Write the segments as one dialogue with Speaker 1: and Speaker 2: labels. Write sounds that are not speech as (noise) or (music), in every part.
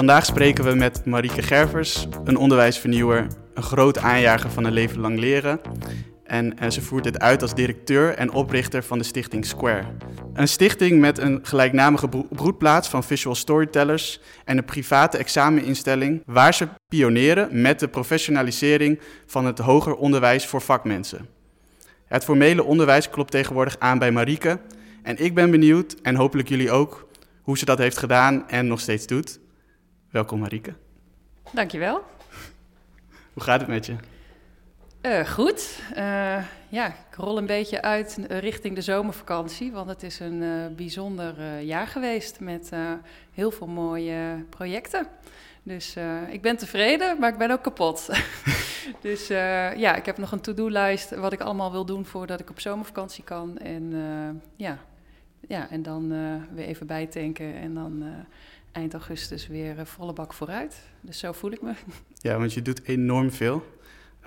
Speaker 1: Vandaag spreken we met Marieke Gervers, een onderwijsvernieuwer, een groot aanjager van een leven lang leren. En, en ze voert dit uit als directeur en oprichter van de stichting Square. Een stichting met een gelijknamige bro- broedplaats van visual storytellers en een private exameninstelling waar ze pioneren met de professionalisering van het hoger onderwijs voor vakmensen. Het formele onderwijs klopt tegenwoordig aan bij Marieke en ik ben benieuwd, en hopelijk jullie ook, hoe ze dat heeft gedaan en nog steeds doet. Welkom Marieke.
Speaker 2: Dankjewel. (laughs)
Speaker 1: Hoe gaat het met je?
Speaker 2: Eh goed. Eh, ja, ik rol een beetje uit eh, richting de zomervakantie, want het is een bijzonder jaar geweest met heel veel mooie projecten. Dus ik ben tevreden, maar ik ben ook kapot. (laughs) dus ja, ik heb nog een to-do-lijst wat ik allemaal wil doen voordat ik op zomervakantie kan. En ja. ja, en dan weer even bijtanken en dan eind augustus weer eh, volle bak vooruit. Dus zo voel ik me. (laughs)
Speaker 1: Ja, want je doet enorm veel.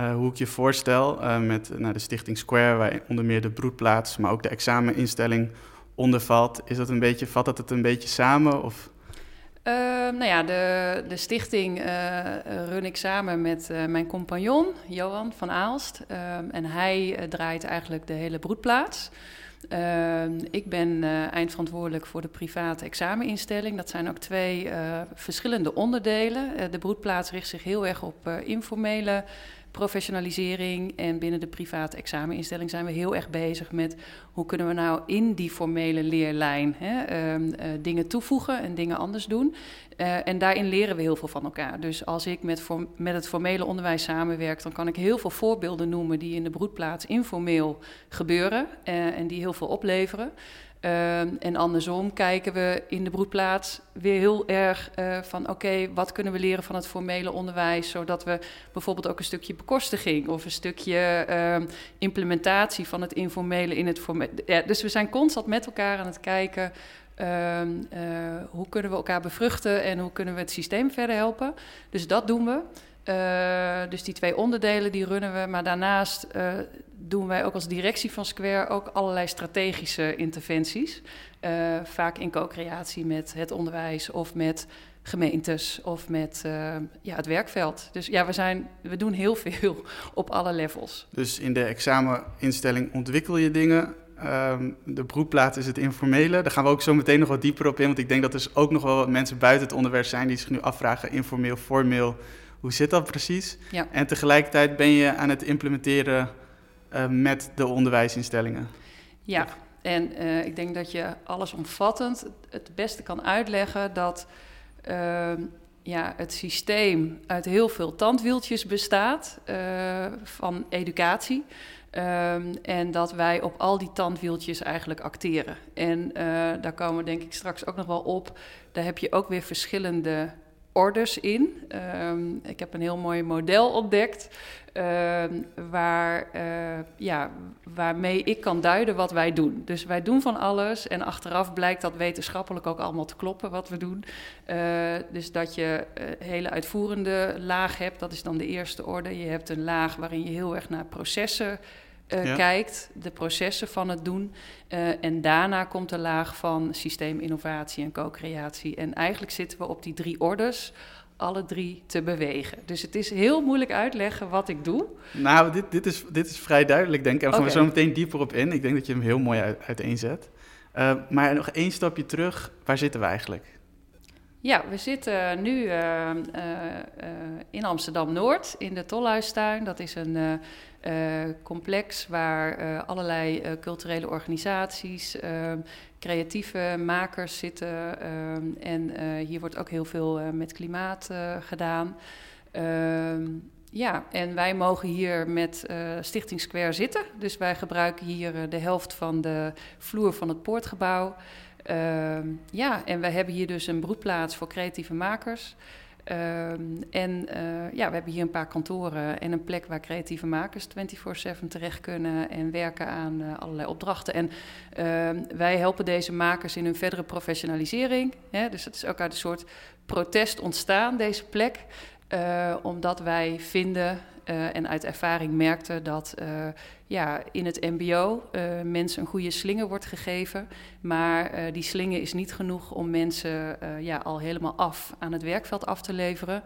Speaker 1: Uh, hoe ik je voorstel uh, met nou, de Stichting Square, waar onder meer de broedplaats, maar ook de exameninstelling onder valt, is dat een beetje, vat dat het een beetje samen? Of?
Speaker 2: Uh, nou ja, de, de stichting run ik samen met mijn compagnon, Johan van Aalst. en hij draait eigenlijk de hele broedplaats. Ik ben eindverantwoordelijk voor de private exameninstelling. Dat zijn ook twee verschillende onderdelen. de broedplaats richt zich heel erg op informele professionalisering. En binnen de private exameninstelling zijn we heel erg bezig met hoe kunnen we nou in die formele leerlijn hè, uh, uh, dingen toevoegen en dingen anders doen. Uh, en daarin leren we heel veel van elkaar. Dus als ik met, met het formele onderwijs samenwerk, dan kan ik heel veel voorbeelden noemen die in de broedplaats informeel gebeuren uh, en die heel veel opleveren. Uh, en andersom kijken we in de broedplaats weer heel erg uh, van oké, wat kunnen we leren van het formele onderwijs, zodat we bijvoorbeeld ook een stukje bekostiging of een stukje uh, implementatie van het informele in het formele. Dus we zijn constant met elkaar aan het kijken. Uh, hoe kunnen we elkaar bevruchten en hoe kunnen we het systeem verder helpen? Dus dat doen we. Uh, dus die twee onderdelen die runnen we. Maar daarnaast uh, doen wij ook als directie van Square ook allerlei strategische interventies. Uh, vaak in co-creatie met het onderwijs of met gemeentes of met ja, het werkveld. Dus ja, we, zijn, we doen heel veel (laughs) op alle levels.
Speaker 1: Dus in de exameninstelling ontwikkel je dingen. Um, de broedplaat is het informele. Daar gaan we ook zo meteen nog wat dieper op in. Want ik denk dat er ook nog wel mensen buiten het onderwijs zijn die zich nu afvragen: informeel, formeel. Hoe zit dat precies?
Speaker 2: Ja.
Speaker 1: En tegelijkertijd ben je aan het implementeren uh, met de onderwijsinstellingen.
Speaker 2: Ja, en uh, ik denk dat je allesomvattend het beste kan uitleggen dat uh, ja, het systeem uit heel veel tandwieltjes bestaat uh, van educatie. Um, en dat wij op al die tandwieltjes eigenlijk acteren. En daar komen we denk ik straks ook nog wel op. Daar heb je ook weer verschillende orders in. Um, ik heb een heel mooi model ontdekt. Um, waar, uh, ja, waarmee ik kan duiden wat wij doen. Dus wij doen van alles en achteraf blijkt dat wetenschappelijk ook allemaal te kloppen wat we doen. Uh, dus dat je een hele uitvoerende laag hebt, dat is dan de eerste orde. Je hebt een laag waarin je heel erg naar processen uh, ja. kijkt, de processen van het doen. Uh, en daarna komt de laag van systeeminnovatie en co-creatie. En eigenlijk zitten we op die drie orders alle drie te bewegen. Dus het is heel moeilijk uitleggen wat ik doe.
Speaker 1: Nou, dit, dit, is, dit is vrij duidelijk, denk ik. En we gaan okay. zo meteen dieper op in. Ik denk dat je hem heel mooi uit, uiteenzet. Uh, maar nog één stapje terug. Waar zitten we eigenlijk?
Speaker 2: Ja, we zitten nu uh, uh, in Amsterdam-Noord, in de Tolhuistuin. Dat is een complex waar allerlei culturele organisaties, creatieve makers zitten. en hier wordt ook heel veel met klimaat gedaan. Ehm, ja, en wij mogen hier met Stichting Square zitten. Dus wij gebruiken hier de helft van de vloer van het poortgebouw. Uh, ja, en we hebben hier dus een broedplaats voor creatieve makers. Uh, en uh, ja, we hebben hier een paar kantoren en een plek waar creatieve makers 24/7 terecht kunnen en werken aan uh, allerlei opdrachten. En ehm, wij helpen deze makers in hun verdere professionalisering. Hè? Dus het is ook uit een soort protest ontstaan, deze plek. omdat wij vinden en uit ervaring merkten dat ja, in het MBO mensen een goede slinger wordt gegeven. Maar die slinger is niet genoeg om mensen ja, al helemaal af aan het werkveld af te leveren.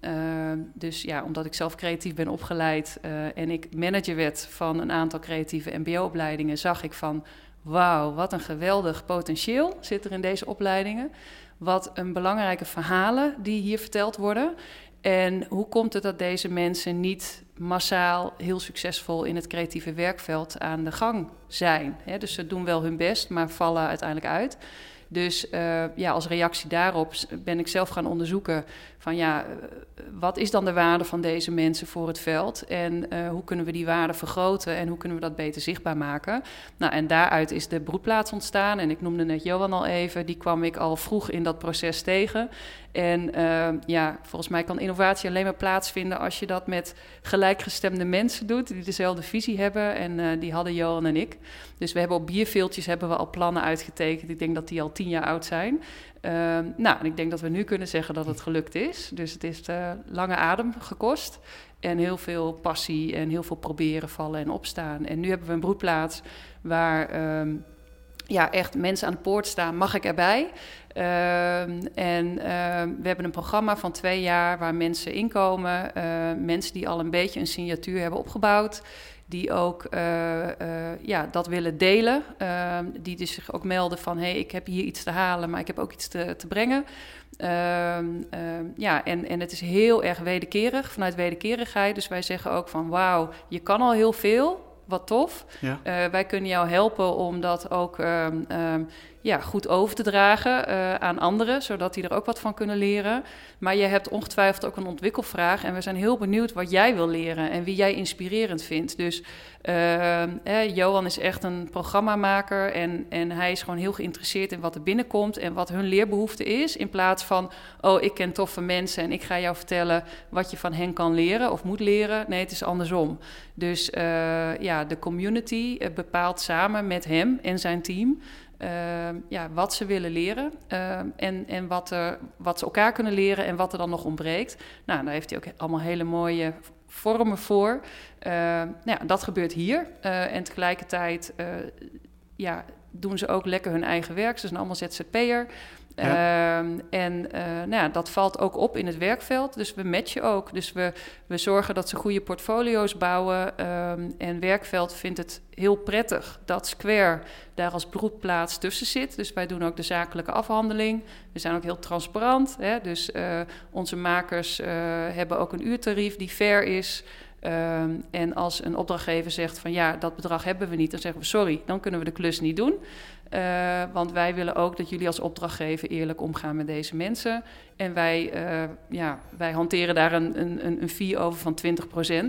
Speaker 2: Ehm, dus ja, omdat ik zelf creatief ben opgeleid en ik manager werd van een aantal creatieve MBO-opleidingen, zag ik van wauw, wat een geweldig potentieel zit er in deze opleidingen. Wat een belangrijke verhalen die hier verteld worden. En hoe komt het dat deze mensen niet massaal heel succesvol in het creatieve werkveld aan de gang zijn? dus ze doen wel hun best, maar vallen uiteindelijk uit. Dus uh, ja, als reactie daarop ben ik zelf gaan onderzoeken van ja, eh, wat is dan de waarde van deze mensen voor het veld en uh, hoe kunnen we die waarde vergroten en hoe kunnen we dat beter zichtbaar maken. Nou, en daaruit is de broedplaats ontstaan en ik noemde net Johan al even, die kwam ik al vroeg in dat proces tegen. En ja, volgens mij kan innovatie alleen maar plaatsvinden als je dat met gelijkgestemde mensen doet die dezelfde visie hebben en die hadden Johan en ik. Dus we hebben op bierveeltjes hebben we al plannen uitgetekend. Ik denk dat die al tien jaar oud zijn. Uh, nou, en ik denk dat we nu kunnen zeggen dat het gelukt is. Dus het is uh, lange adem gekost. En heel veel passie en heel veel proberen, vallen en opstaan. En nu hebben we een broedplaats waar um, ja, echt mensen aan de poort staan. Mag ik erbij? Uh, en we hebben een programma van twee jaar waar mensen inkomen. Uh, mensen die al een beetje een signatuur hebben opgebouwd die ook uh, uh, ja, dat willen delen. Uh, die dus zich ook melden van, hé, hey, ik heb hier iets te halen, maar ik heb ook iets te, te brengen. Ehm, ehm, ja, en, en het is heel erg wederkerig, vanuit wederkerigheid. Dus wij zeggen ook van, wauw, je kan al heel veel, wat tof. Ja. wij kunnen jou helpen om dat ook ja, goed over te dragen uh, aan anderen, zodat die er ook wat van kunnen leren. Maar je hebt ongetwijfeld ook een ontwikkelvraag en we zijn heel benieuwd wat jij wil leren en wie jij inspirerend vindt. Dus uh, eh, Johan is echt een programmamaker en, en hij is gewoon heel geïnteresseerd in wat er binnenkomt en wat hun leerbehoefte is. In plaats van, oh, ik ken toffe mensen en ik ga jou vertellen wat je van hen kan leren of moet leren. Nee, het is andersom. Dus ja, de community bepaalt samen met hem en zijn team uh, ja, wat ze willen leren uh, en, en wat, er, wat ze elkaar kunnen leren en wat er dan nog ontbreekt. Nou, daar heeft hij ook allemaal hele mooie vormen voor. Uh, nou ja, dat gebeurt hier. en tegelijkertijd ja, doen ze ook lekker hun eigen werk. Ze zijn allemaal ZZP'er. Uh, en uh, nou ja, dat valt ook op in het werkveld. Dus we matchen ook. Dus we, we zorgen dat ze goede portfolio's bouwen. Uh, en werkveld vindt het heel prettig dat Square daar als broedplaats tussen zit. Dus wij doen ook de zakelijke afhandeling. We zijn ook heel transparant. Hè? Dus uh, onze makers uh, hebben ook een uurtarief die fair is. Um, en als een opdrachtgever zegt van ja, dat bedrag hebben we niet, dan zeggen we sorry, dan kunnen we de klus niet doen. Uh, want wij willen ook dat jullie als opdrachtgever eerlijk omgaan met deze mensen. En wij, uh, ja, wij hanteren daar een, een, een fee over van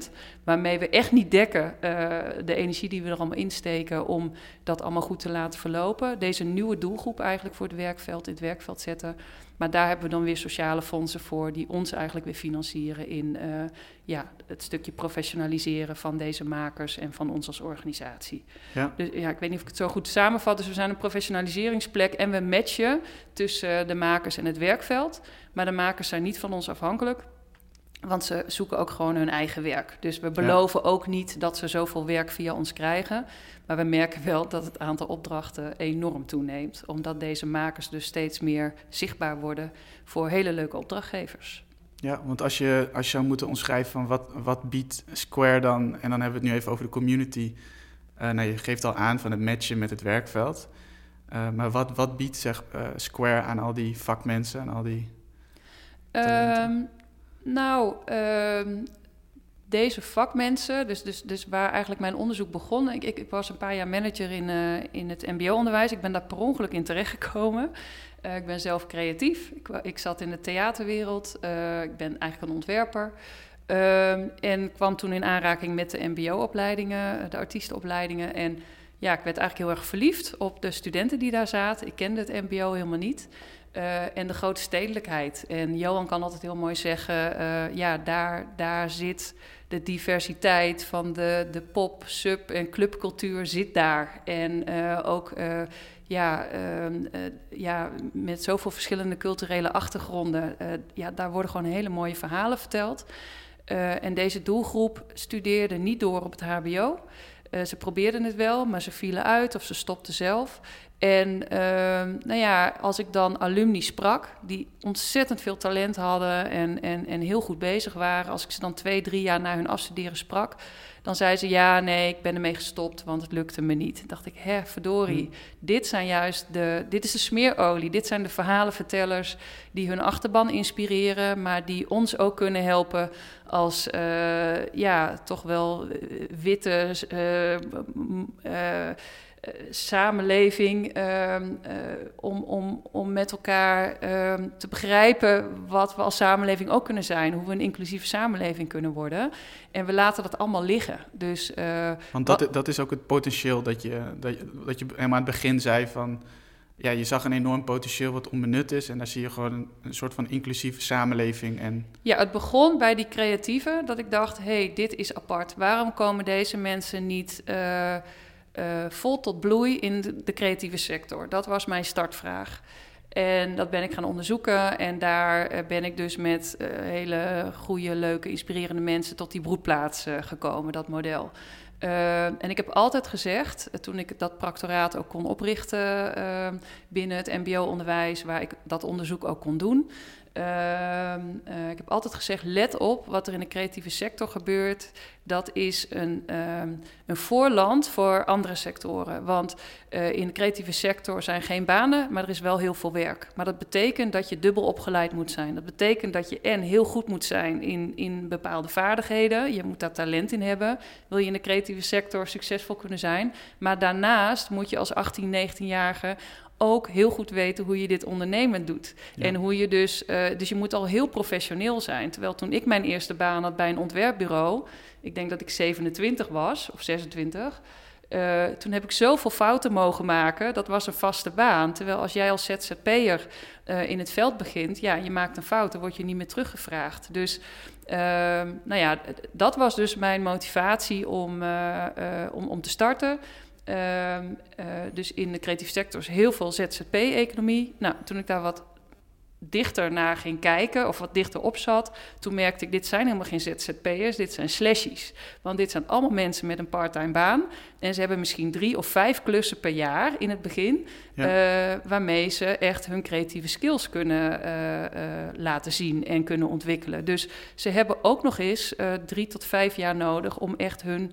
Speaker 2: 20%. Waarmee we echt niet dekken uh, de energie die we er allemaal insteken om dat allemaal goed te laten verlopen. Deze nieuwe doelgroep eigenlijk voor het werkveld in het werkveld zetten. Maar daar hebben we dan weer sociale fondsen voor die ons eigenlijk weer financieren in uh, ja, het stukje professionaliseren van deze makers en van ons als organisatie. Ja. Dus ja, ik weet niet of ik het zo goed samenvat. Dus we zijn een professionaliseringsplek en we matchen tussen de makers en het werkveld. Maar de makers zijn niet van ons afhankelijk. Want ze zoeken ook gewoon hun eigen werk. Dus we beloven ook niet dat ze zoveel werk via ons krijgen. Maar we merken wel dat het aantal opdrachten enorm toeneemt. Omdat deze makers dus steeds meer zichtbaar worden voor hele leuke opdrachtgevers.
Speaker 1: Ja, want als je, als je zou moeten omschrijven van wat, wat biedt Square dan... en dan hebben we het nu even over de community... Uh, nou, je geeft al aan van het matchen met het werkveld. Uh, maar wat, wat biedt zeg, uh, Square aan al die vakmensen en al die...
Speaker 2: Um, nou, uh, deze vakmensen, dus, dus, dus waar eigenlijk mijn onderzoek begon. Ik, ik, was een paar jaar manager in, uh, in het MBO-onderwijs. Ik ben daar per ongeluk in terechtgekomen. Uh, ik ben zelf creatief. Ik, ik zat in de theaterwereld. Uh, ik ben eigenlijk een ontwerper. Ehm, en kwam toen in aanraking met de MBO-opleidingen, de artiestenopleidingen. En ja, ik werd eigenlijk heel erg verliefd op de studenten die daar zaten. Ik kende het MBO helemaal niet. En de grote stedelijkheid. En Johan kan altijd heel mooi zeggen: ja, daar, daar zit de diversiteit van de, de pop, sub en clubcultuur zit daar. En ook ja, ehm, ja, met zoveel verschillende culturele achtergronden, ja, daar worden gewoon hele mooie verhalen verteld. en deze doelgroep studeerde niet door op het HBO. Ze probeerden het wel, maar ze vielen uit of ze stopten zelf. En uh, nou ja, als ik dan alumni sprak, die ontzettend veel talent hadden en, en, en heel goed bezig waren, als ik ze dan twee, drie jaar na hun afstuderen sprak, dan zei ze ja, nee, ik ben ermee gestopt, want het lukte me niet. Dan dacht ik, hè, verdorie, hm. dit zijn juist de, dit is de smeerolie, dit zijn de verhalenvertellers die hun achterban inspireren, maar die ons ook kunnen helpen als, uh, ja, toch wel eh, witte. Uh, samenleving uh, om, om, om met elkaar uh, te begrijpen wat we als samenleving ook kunnen zijn, hoe we een inclusieve samenleving kunnen worden. En we laten dat allemaal liggen. Dus,
Speaker 1: uh, Want dat, dat is ook het potentieel dat je, dat, je, dat je helemaal aan het begin zei van. Ja, je zag een enorm potentieel wat onbenut is. En daar zie je gewoon een, een soort van inclusieve samenleving. En...
Speaker 2: Ja, het begon bij die creatieven. Dat ik dacht, hé, hey, dit is apart. Waarom komen deze mensen niet uh, vol tot bloei in de, creatieve sector? Dat was mijn startvraag. En dat ben ik gaan onderzoeken. En daar eh, ben ik dus met uh, hele goede, leuke, inspirerende mensen tot die broedplaats gekomen, dat model. en ik heb altijd gezegd, toen ik dat practoraat ook kon oprichten binnen het MBO-onderwijs, waar ik dat onderzoek ook kon doen, Ehm, eh, ik heb altijd gezegd: let op wat er in de creatieve sector gebeurt. Dat is een, ehm, een voorland voor andere sectoren. Want uh, in de creatieve sector zijn geen banen, maar er is wel heel veel werk. Maar dat betekent dat je dubbel opgeleid moet zijn. Dat betekent dat je en heel goed moet zijn in, in bepaalde vaardigheden. Je moet daar talent in hebben. Wil je in de creatieve sector succesvol kunnen zijn. Maar daarnaast moet je als 18, 19-jarige ook heel goed weten hoe je dit ondernemend doet. En hoe je dus, uh, dus je moet al heel professioneel zijn. Terwijl toen ik mijn eerste baan had bij een ontwerpbureau, ik denk dat ik 27 was of 26. Uh, eh, toen heb ik zoveel fouten mogen maken. Dat was een vaste baan. Terwijl als jij als ZZP'er uh, in het veld begint, ja, je maakt een fout, dan word je niet meer teruggevraagd. Dus uh, nou ja, dat was dus mijn motivatie om, om, om te starten. Uh, uh, dus in de creatieve sector is heel veel ZZP-economie. Nou, toen ik daar wat dichter naar ging kijken of wat dichter op zat, toen merkte ik, dit zijn helemaal geen ZZP'ers, dit zijn slashies. Want dit zijn allemaal mensen met een parttime baan en ze hebben misschien drie of vijf klussen per jaar in het begin, ja. uh, waarmee ze echt hun creatieve skills kunnen uh, uh, laten zien en kunnen ontwikkelen. Dus ze hebben ook nog eens drie tot vijf jaar nodig om echt hun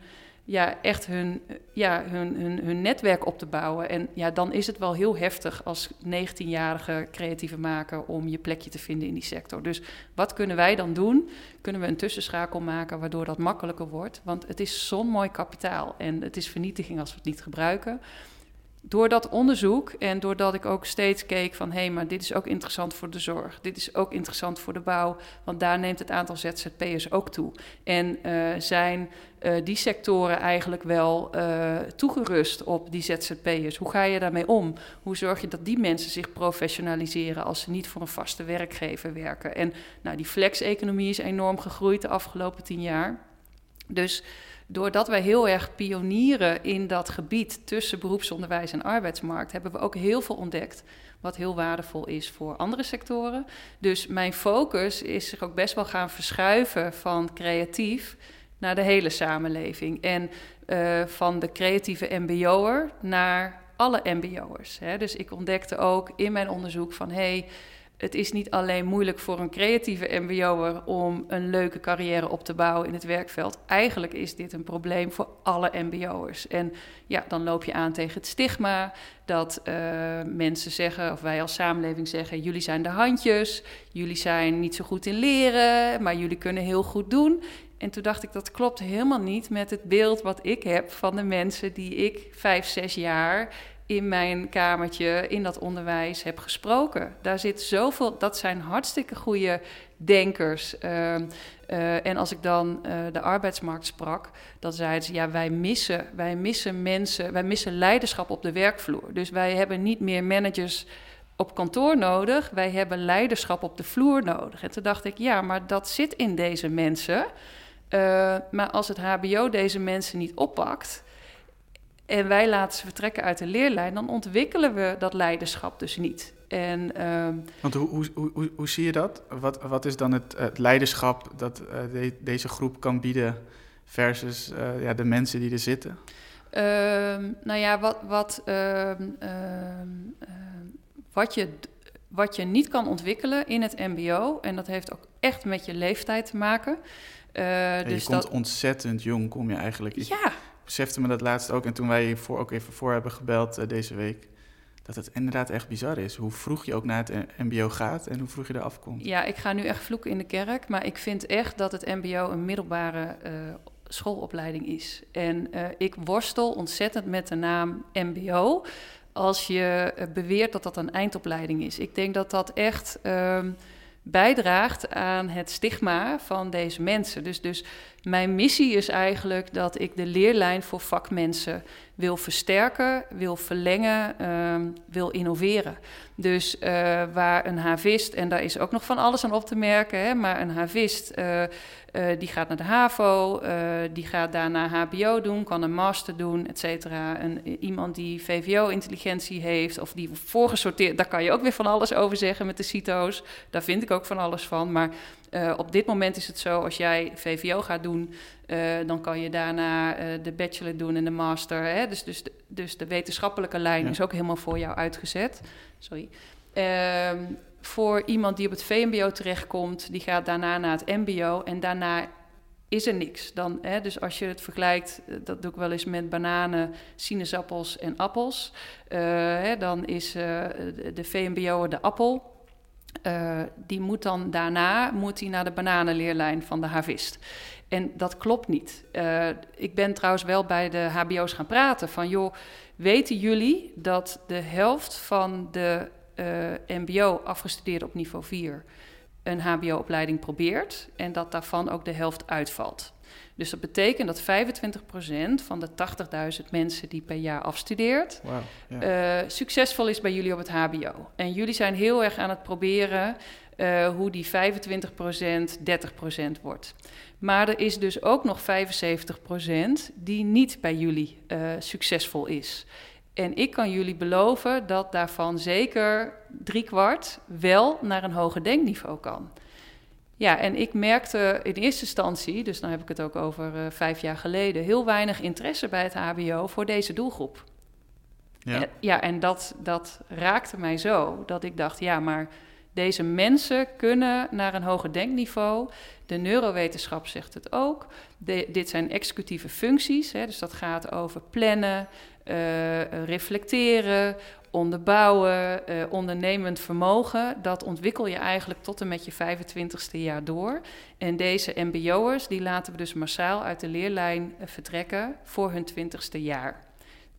Speaker 2: ja, echt hun, ja, hun, hun, hun netwerk op te bouwen. En ja, dan is het wel heel heftig als 19-jarige creatieve maker om je plekje te vinden in die sector. Dus wat kunnen wij dan doen? Kunnen we een tussenschakel maken waardoor dat makkelijker wordt? Want het is zo'n mooi kapitaal en het is vernietiging als we het niet gebruiken door dat onderzoek en doordat ik ook steeds keek van hé, hey, maar dit is ook interessant voor de zorg, dit is ook interessant voor de bouw, want daar neemt het aantal ZZP'ers ook toe. En uh, zijn uh, die sectoren eigenlijk wel uh, toegerust op die ZZP'ers? Hoe ga je daarmee om? Hoe zorg je dat die mensen zich professionaliseren als ze niet voor een vaste werkgever werken? En nou, die flex-economie is enorm gegroeid de afgelopen tien jaar. Dus doordat wij heel erg pionieren in dat gebied tussen beroepsonderwijs en arbeidsmarkt, hebben we ook heel veel ontdekt wat heel waardevol is voor andere sectoren. Dus mijn focus is zich ook best wel gaan verschuiven van creatief naar de hele samenleving. En uh, van de creatieve MBO'er naar alle MBO'ers. Dus ik ontdekte ook in mijn onderzoek van hey, het is niet alleen moeilijk voor een creatieve MBO'er om een leuke carrière op te bouwen in het werkveld. Eigenlijk is dit een probleem voor alle MBO'ers. En ja, dan loop je aan tegen het stigma dat uh, mensen zeggen, of wij als samenleving zeggen: jullie zijn de handjes, jullie zijn niet zo goed in leren, maar jullie kunnen heel goed doen. En toen dacht ik, dat klopt helemaal niet met het beeld wat ik heb van de mensen die ik vijf, zes jaar in mijn kamertje in dat onderwijs heb gesproken. Daar zit zoveel, dat zijn hartstikke goede denkers. Uh, uh, en als ik dan uh, de arbeidsmarkt sprak, dan zeiden ze: ja, wij missen, wij missen mensen, wij missen leiderschap op de werkvloer. Dus wij hebben niet meer managers op kantoor nodig, wij hebben leiderschap op de vloer nodig. En toen dacht ik, ja, maar dat zit in deze mensen. Uh, maar als het HBO deze mensen niet oppakt en wij laten ze vertrekken uit de leerlijn, dan ontwikkelen we dat leiderschap dus niet. En, uh,
Speaker 1: Want hoe, hoe, hoe, hoe, zie je dat? Wat, wat is dan het, het leiderschap dat uh, de, deze groep kan bieden versus uh, ja, de mensen die er zitten?
Speaker 2: Ehm, nou ja, wat, wat, ehm, wat, je, wat je niet kan ontwikkelen in het MBO, en dat heeft ook echt met je leeftijd te maken.
Speaker 1: Ja, dus je komt dat... ontzettend jong, kom je eigenlijk.
Speaker 2: Ja,
Speaker 1: besefte me dat laatst ook. En toen wij voor, ook even voor hebben gebeld uh, deze week. Dat het inderdaad echt bizar is. Hoe vroeg je ook naar het MBO gaat en hoe vroeg je er afkomt.
Speaker 2: Ja, ik ga nu echt vloeken in de kerk. Maar ik vind echt dat het MBO een middelbare uh, schoolopleiding is. En uh, ik worstel ontzettend met de naam MBO. Als je beweert dat dat een eindopleiding is. Ik denk dat dat echt. Uh, bijdraagt aan het stigma van deze mensen. Dus, dus mijn missie is eigenlijk dat ik de leerlijn voor vakmensen wil versterken, wil verlengen, um, wil innoveren. Dus uh, waar een havist, en daar is ook nog van alles aan op te merken, hè, maar een havist uh, uh, die gaat naar de HAVO, die gaat daarna HBO doen, kan een master doen, et cetera. En iemand die VVO-intelligentie heeft of die voorgesorteerd, daar kan je ook weer van alles over zeggen met de CITO's. Daar vind ik ook van alles van, maar uh, op dit moment is het zo, als jij VVO gaat doen, dan kan je daarna de bachelor doen en de master. Hè? Dus, dus, de, dus de wetenschappelijke lijn ja. is ook helemaal voor jou uitgezet. Sorry. Voor iemand die op het VMBO terechtkomt, die gaat daarna naar het MBO en daarna is er niks. Dan, hè, dus als je het vergelijkt, dat doe ik wel eens met bananen, sinaasappels en appels. Hè, dan is de VMBO de appel die moet dan daarna moet hij naar de bananenleerlijn van de havist. En dat klopt niet. Ik ben trouwens wel bij de HBO's gaan praten van joh, weten jullie dat de helft van de eh, MBO afgestudeerd op niveau 4 een HBO-opleiding probeert en dat daarvan ook de helft uitvalt? Dus dat betekent dat 25% van de 80.000 mensen die per jaar afstudeert, wow, uh, succesvol is bij jullie op het HBO. En jullie zijn heel erg aan het proberen uh, hoe die 25% 30% wordt. Maar er is dus ook nog 75% die niet bij jullie uh, succesvol is. En ik kan jullie beloven dat daarvan zeker driekwart wel naar een hoger denkniveau kan. Ja, en ik merkte in eerste instantie, dus dan heb ik het ook over uh, vijf jaar geleden, heel weinig interesse bij het HBO voor deze doelgroep. Ja, en, ja, en dat, dat raakte mij zo dat ik dacht, ja, maar deze mensen kunnen naar een hoger denkniveau. De neurowetenschap zegt het ook. De, dit zijn executieve functies, hè, dus dat gaat over plannen, uh, reflecteren, onderbouwen, uh, ondernemend vermogen, dat ontwikkel je eigenlijk tot en met je 25ste jaar door. En deze MBO'ers, die laten we dus massaal uit de leerlijn uh, vertrekken voor hun 20ste jaar.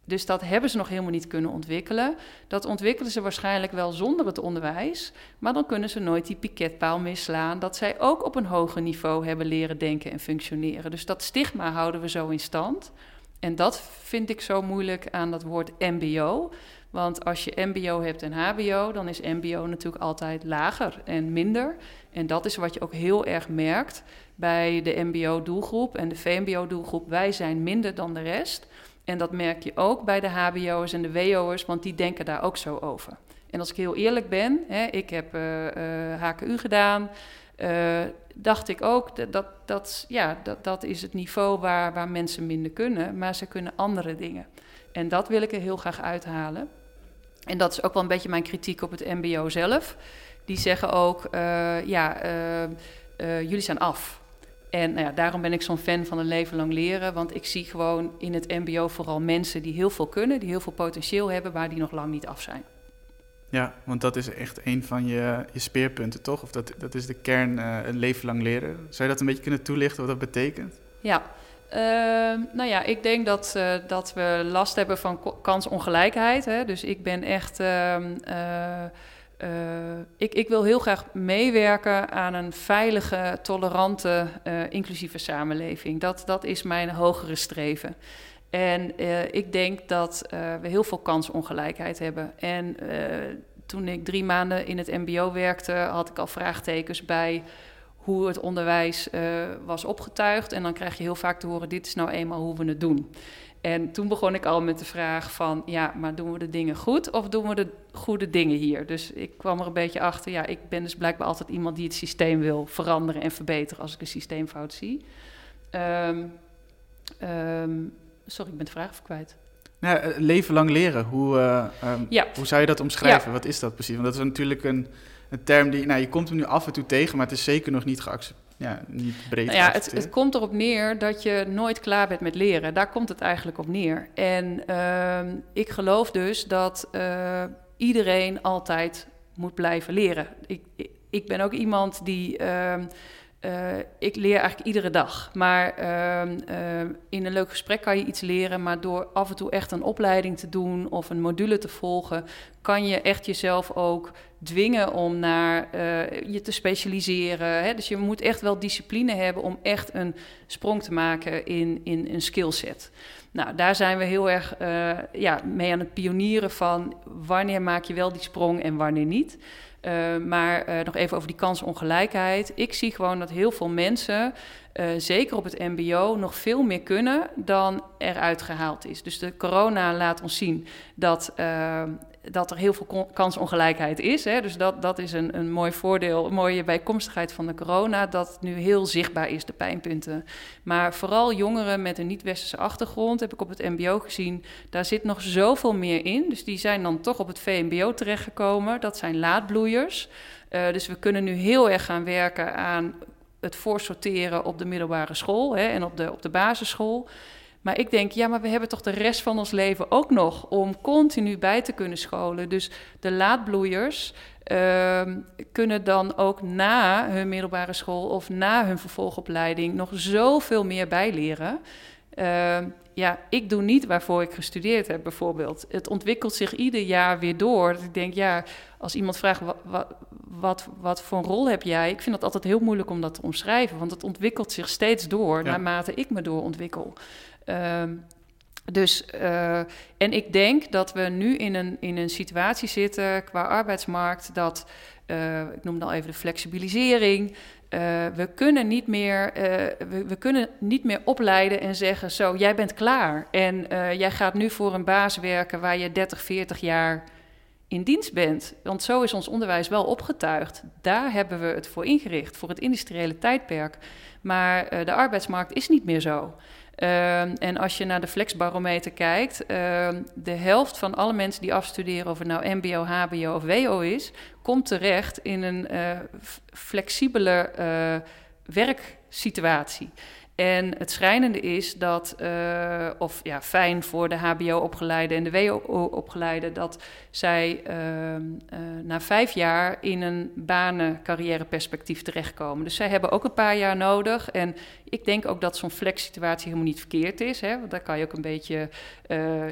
Speaker 2: Dus dat hebben ze nog helemaal niet kunnen ontwikkelen. Dat ontwikkelen ze waarschijnlijk wel zonder het onderwijs, maar dan kunnen ze nooit die piketpaal misslaan dat zij ook op een hoger niveau hebben leren denken en functioneren. Dus dat stigma houden we zo in stand. En dat vind ik zo moeilijk aan dat woord MBO. Want als je MBO hebt en HBO, dan is MBO natuurlijk altijd lager en minder. En dat is wat je ook heel erg merkt bij de MBO-doelgroep en de VMBO-doelgroep. Wij zijn minder dan de rest. En dat merk je ook bij de HBO'ers en de WO'ers, want die denken daar ook zo over. En als ik heel eerlijk ben, hè, ik heb uh, uh, HKU gedaan, uh, dacht ik ook dat, dat, ja, dat, dat is het niveau waar, waar mensen minder kunnen, maar ze kunnen andere dingen. En dat wil ik er heel graag uithalen. En dat is ook wel een beetje mijn kritiek op het MBO zelf. Die zeggen ook, uh, ja, uh, uh, jullie zijn af. En nou ja, daarom ben ik zo'n fan van een leven lang leren. Want ik zie gewoon in het MBO vooral mensen die heel veel kunnen, die heel veel potentieel hebben, maar die nog lang niet af zijn.
Speaker 1: Ja, want dat is echt een van je, je speerpunten, toch? Of dat, dat is de kern, een leven lang leren. Zou je dat een beetje kunnen toelichten wat dat betekent?
Speaker 2: Ja, Uh, nou ja, ik denk dat, uh, dat we last hebben van kansongelijkheid. Hè? Dus ik ben echt. Uh, ik, ik wil heel graag meewerken aan een veilige, tolerante, inclusieve samenleving. Dat, dat is mijn hogere streven. En ik denk dat we heel veel kansongelijkheid hebben. En toen ik drie maanden in het MBO werkte, had ik al vraagtekens bij hoe het onderwijs was opgetuigd. En dan krijg je heel vaak te horen: dit is nou eenmaal hoe we het doen. En toen begon ik al met de vraag van, ja, maar doen we de dingen goed of doen we de goede dingen hier? Dus ik kwam er een beetje achter, ja, ik ben dus blijkbaar altijd iemand die het systeem wil veranderen en verbeteren als ik een systeemfout zie. Um, sorry, ik ben de vraag even kwijt.
Speaker 1: Ja, eh, leven lang leren, hoe, uh, um, ja. hoe zou je dat omschrijven? Wat is dat precies? Want dat is natuurlijk een, een term die, nou, je komt hem nu af en toe tegen, maar het is zeker nog niet geaccepteerd ja, niet breed.
Speaker 2: Nou ja, het, het, komt erop neer dat je nooit klaar bent met leren. Daar komt het eigenlijk op neer. En uh, ik geloof dus dat uh, iedereen altijd moet blijven leren. Ik, ik ben ook iemand die. Uh, ik leer eigenlijk iedere dag. Maar uh, in een leuk gesprek kan je iets leren. Maar door af en toe echt een opleiding te doen of een module te volgen, kan je echt jezelf ook dwingen om naar uh, je te specialiseren. Hè? Dus je moet echt wel discipline hebben om echt een sprong te maken in, in een skillset. Nou, daar zijn we heel erg ja, mee aan het pionieren van wanneer maak je wel die sprong en wanneer niet. Uh, maar uh, nog even over die kansongelijkheid. Ik zie gewoon dat heel veel mensen, uh, zeker op het MBO, nog veel meer kunnen dan eruit gehaald is. Dus de corona laat ons zien dat dat er heel veel kansongelijkheid is. Hè. Dus dat, dat is een, een mooi voordeel, een mooie bijkomstigheid van de corona, dat nu heel zichtbaar is, de pijnpunten. Maar vooral jongeren met een niet-westerse achtergrond, heb ik op het MBO gezien, daar zit nog zoveel meer in. Dus die zijn dan toch op het VMBO terechtgekomen. Dat zijn laadbloeiers. Uh, dus we kunnen nu heel erg gaan werken aan het voorsorteren op de middelbare school hè, en op de, op de basisschool. Maar ik denk, ja, maar we hebben toch de rest van ons leven ook nog om continu bij te kunnen scholen. Dus de laadbloeiers uh, kunnen dan ook na hun middelbare school of na hun vervolgopleiding nog zoveel meer bijleren. Uh, ja, ik doe niet waarvoor ik gestudeerd heb, bijvoorbeeld. Het ontwikkelt zich ieder jaar weer door. Dat ik denk, ja, als iemand vraagt wat, wat, wat, voor een rol heb jij, ik vind het altijd heel moeilijk om dat te omschrijven, want het ontwikkelt zich steeds door naarmate ik me doorontwikkel. Ehm, dus, uh, en ik denk dat we nu in een, in een situatie zitten qua arbeidsmarkt dat, uh, ik noem dan even de flexibilisering. Uh, we, kunnen niet meer, we, we, kunnen niet meer opleiden en zeggen: Zo, jij bent klaar. En jij gaat nu voor een baas werken waar je 30, 40 jaar in dienst bent. Want zo is ons onderwijs wel opgetuigd. Daar hebben we het voor ingericht, voor het industriële tijdperk. Maar de arbeidsmarkt is niet meer zo. Um, en als je naar de flexbarometer kijkt, um, de helft van alle mensen die afstuderen, of het nou MBO, HBO of WO is, komt terecht in een uh, flexibele uh, werksituatie. En het schrijnende is dat, uh, of ja, fijn voor de HBO-opgeleide en de WO-opgeleide, dat zij uh, uh, na vijf jaar in een banen-carrièreperspectief terechtkomen. Dus zij hebben ook een paar jaar nodig. En ik denk ook dat zo'n flex-situatie helemaal niet verkeerd is. Hè? Want daar kan je ook een beetje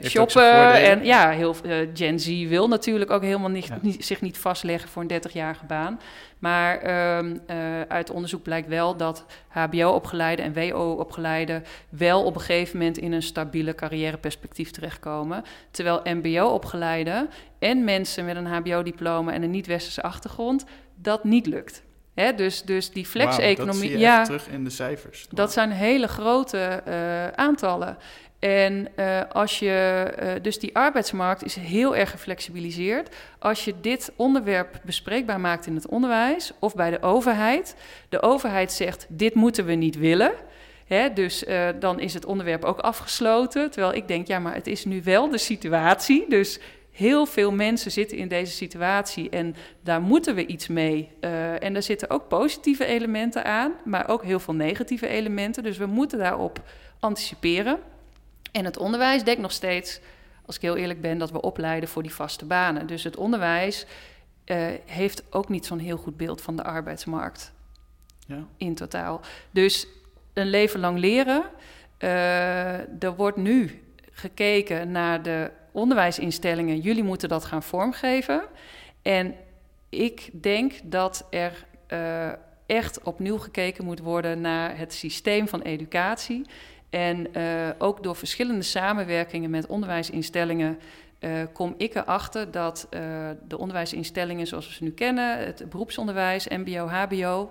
Speaker 2: shoppen. En ja, heel, Gen Z wil natuurlijk ook helemaal niet, ja. niet, zich niet vastleggen voor een 30-jarige baan. Maar um, uh, uit onderzoek blijkt wel dat HBO-opgeleide en WO-opgeleide wel op een gegeven moment in een stabiele carrièreperspectief terechtkomen. Terwijl MBO-opgeleide en mensen met een HBO-diploma en een niet-westerse achtergrond dat niet lukt. Hè, dus, dus die flex-economie.
Speaker 1: Wow, ja, terug in de cijfers.
Speaker 2: Dat zijn hele grote uh, aantallen. En uh, als je, uh, dus die arbeidsmarkt is heel erg geflexibiliseerd. Als je dit onderwerp bespreekbaar maakt in het onderwijs of bij de overheid, de overheid zegt: dit moeten we niet willen. Hè, dus uh, dan is het onderwerp ook afgesloten. Terwijl ik denk, ja, maar het is nu wel de situatie. Dus heel veel mensen zitten in deze situatie en daar moeten we iets mee. Uh, en er zitten ook positieve elementen aan, maar ook heel veel negatieve elementen. Dus we moeten daarop anticiperen. En het onderwijs denkt nog steeds, als ik heel eerlijk ben, dat we opleiden voor die vaste banen. Dus het onderwijs uh, heeft ook niet zo'n heel goed beeld van de arbeidsmarkt ja. in totaal. Dus een leven lang leren. Uh, er wordt nu gekeken naar de onderwijsinstellingen. Jullie moeten dat gaan vormgeven. En ik denk dat er uh, echt opnieuw gekeken moet worden naar het systeem van educatie. En uh, ook door verschillende samenwerkingen met onderwijsinstellingen uh, kom ik erachter dat de onderwijsinstellingen zoals we ze nu kennen, het beroepsonderwijs, MBO, HBO,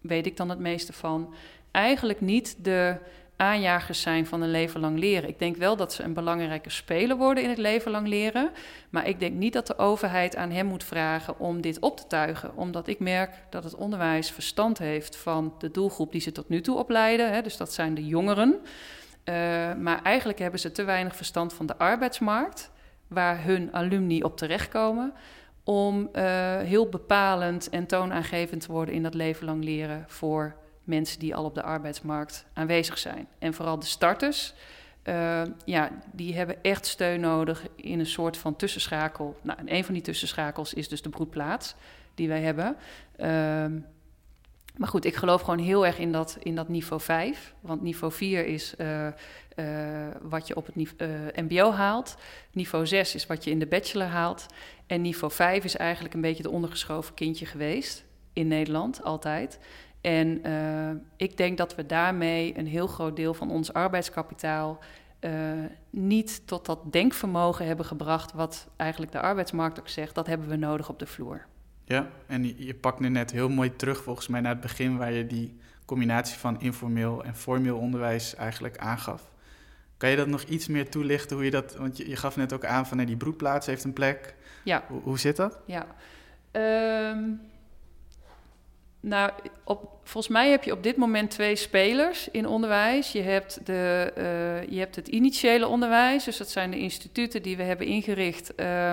Speaker 2: weet ik dan het meeste van, eigenlijk niet de aanjagers zijn van een leven lang leren. Ik denk wel dat ze een belangrijke speler worden in het leven lang leren. Maar ik denk niet dat de overheid aan hem moet vragen om dit op te tuigen. Omdat ik merk dat het onderwijs verstand heeft van de doelgroep die ze tot nu toe opleiden. Hè, dus dat zijn de jongeren. Uh, maar eigenlijk hebben ze te weinig verstand van de arbeidsmarkt, waar hun alumni op terechtkomen. Om uh, heel bepalend en toonaangevend te worden in dat leven lang leren voor mensen die al op de arbeidsmarkt aanwezig zijn. En vooral de starters, uh, ja, die hebben echt steun nodig in een soort van tussenschakel. Nou, en een van die tussenschakels is dus de broedplaats die wij hebben. Uh, maar goed, ik geloof gewoon heel erg in dat, in dat niveau 5. Want niveau 4 is uh, uh, wat je op het MBO haalt. Niveau 6 is wat je in de bachelor haalt. En niveau 5 is eigenlijk een beetje de ondergeschoven kindje geweest in Nederland, altijd. En uh, ik denk dat we daarmee een heel groot deel van ons arbeidskapitaal uh, niet tot dat denkvermogen hebben gebracht, wat eigenlijk de arbeidsmarkt ook zegt, dat hebben we nodig op de vloer.
Speaker 1: Ja, en je, pakt nu net heel mooi terug volgens mij naar het begin waar je die combinatie van informeel en formeel onderwijs eigenlijk aangaf. Kan je dat nog iets meer toelichten hoe je dat, want je, je gaf net ook aan van nee, die broedplaats heeft een plek.
Speaker 2: Ja.
Speaker 1: Hoe, hoe zit dat?
Speaker 2: Ja. Um, nou, op, volgens mij heb je op dit moment twee spelers in onderwijs. Je hebt, de, uh, je hebt het initiële onderwijs, dus dat zijn de instituten die we hebben ingericht, uh,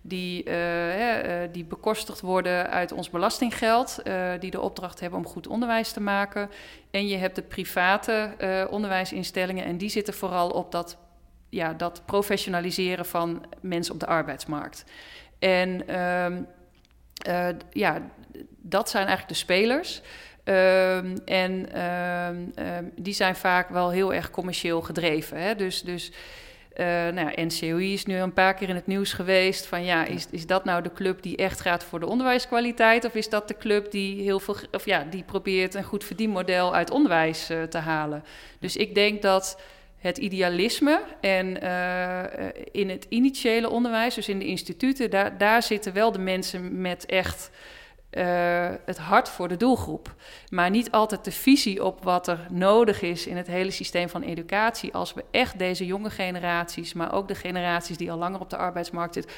Speaker 2: die, uh, hè, die bekostigd worden uit ons belastinggeld, die de opdracht hebben om goed onderwijs te maken. En je hebt de private onderwijsinstellingen en die zitten vooral op dat, ja, dat professionaliseren van mensen op de arbeidsmarkt. En ehm, ja, dat zijn eigenlijk de spelers. Um, en um, um, die zijn vaak wel heel erg commercieel gedreven. Hè? Dus, dus uh, nou ja, NCOI is nu een paar keer in het nieuws geweest. Van ja, is, is dat nou de club die echt gaat voor de onderwijskwaliteit? Of is dat de club die heel veel of ja, die probeert een goed verdienmodel uit onderwijs uh, te halen? Dus ik denk dat het idealisme en uh, in het initiële onderwijs, dus in de instituten, daar, daar zitten wel de mensen met echt uh, het hart voor de doelgroep. Maar niet altijd de visie op wat er nodig is in het hele systeem van educatie. Als we echt deze jonge generaties, maar ook de generaties die al langer op de arbeidsmarkt zitten.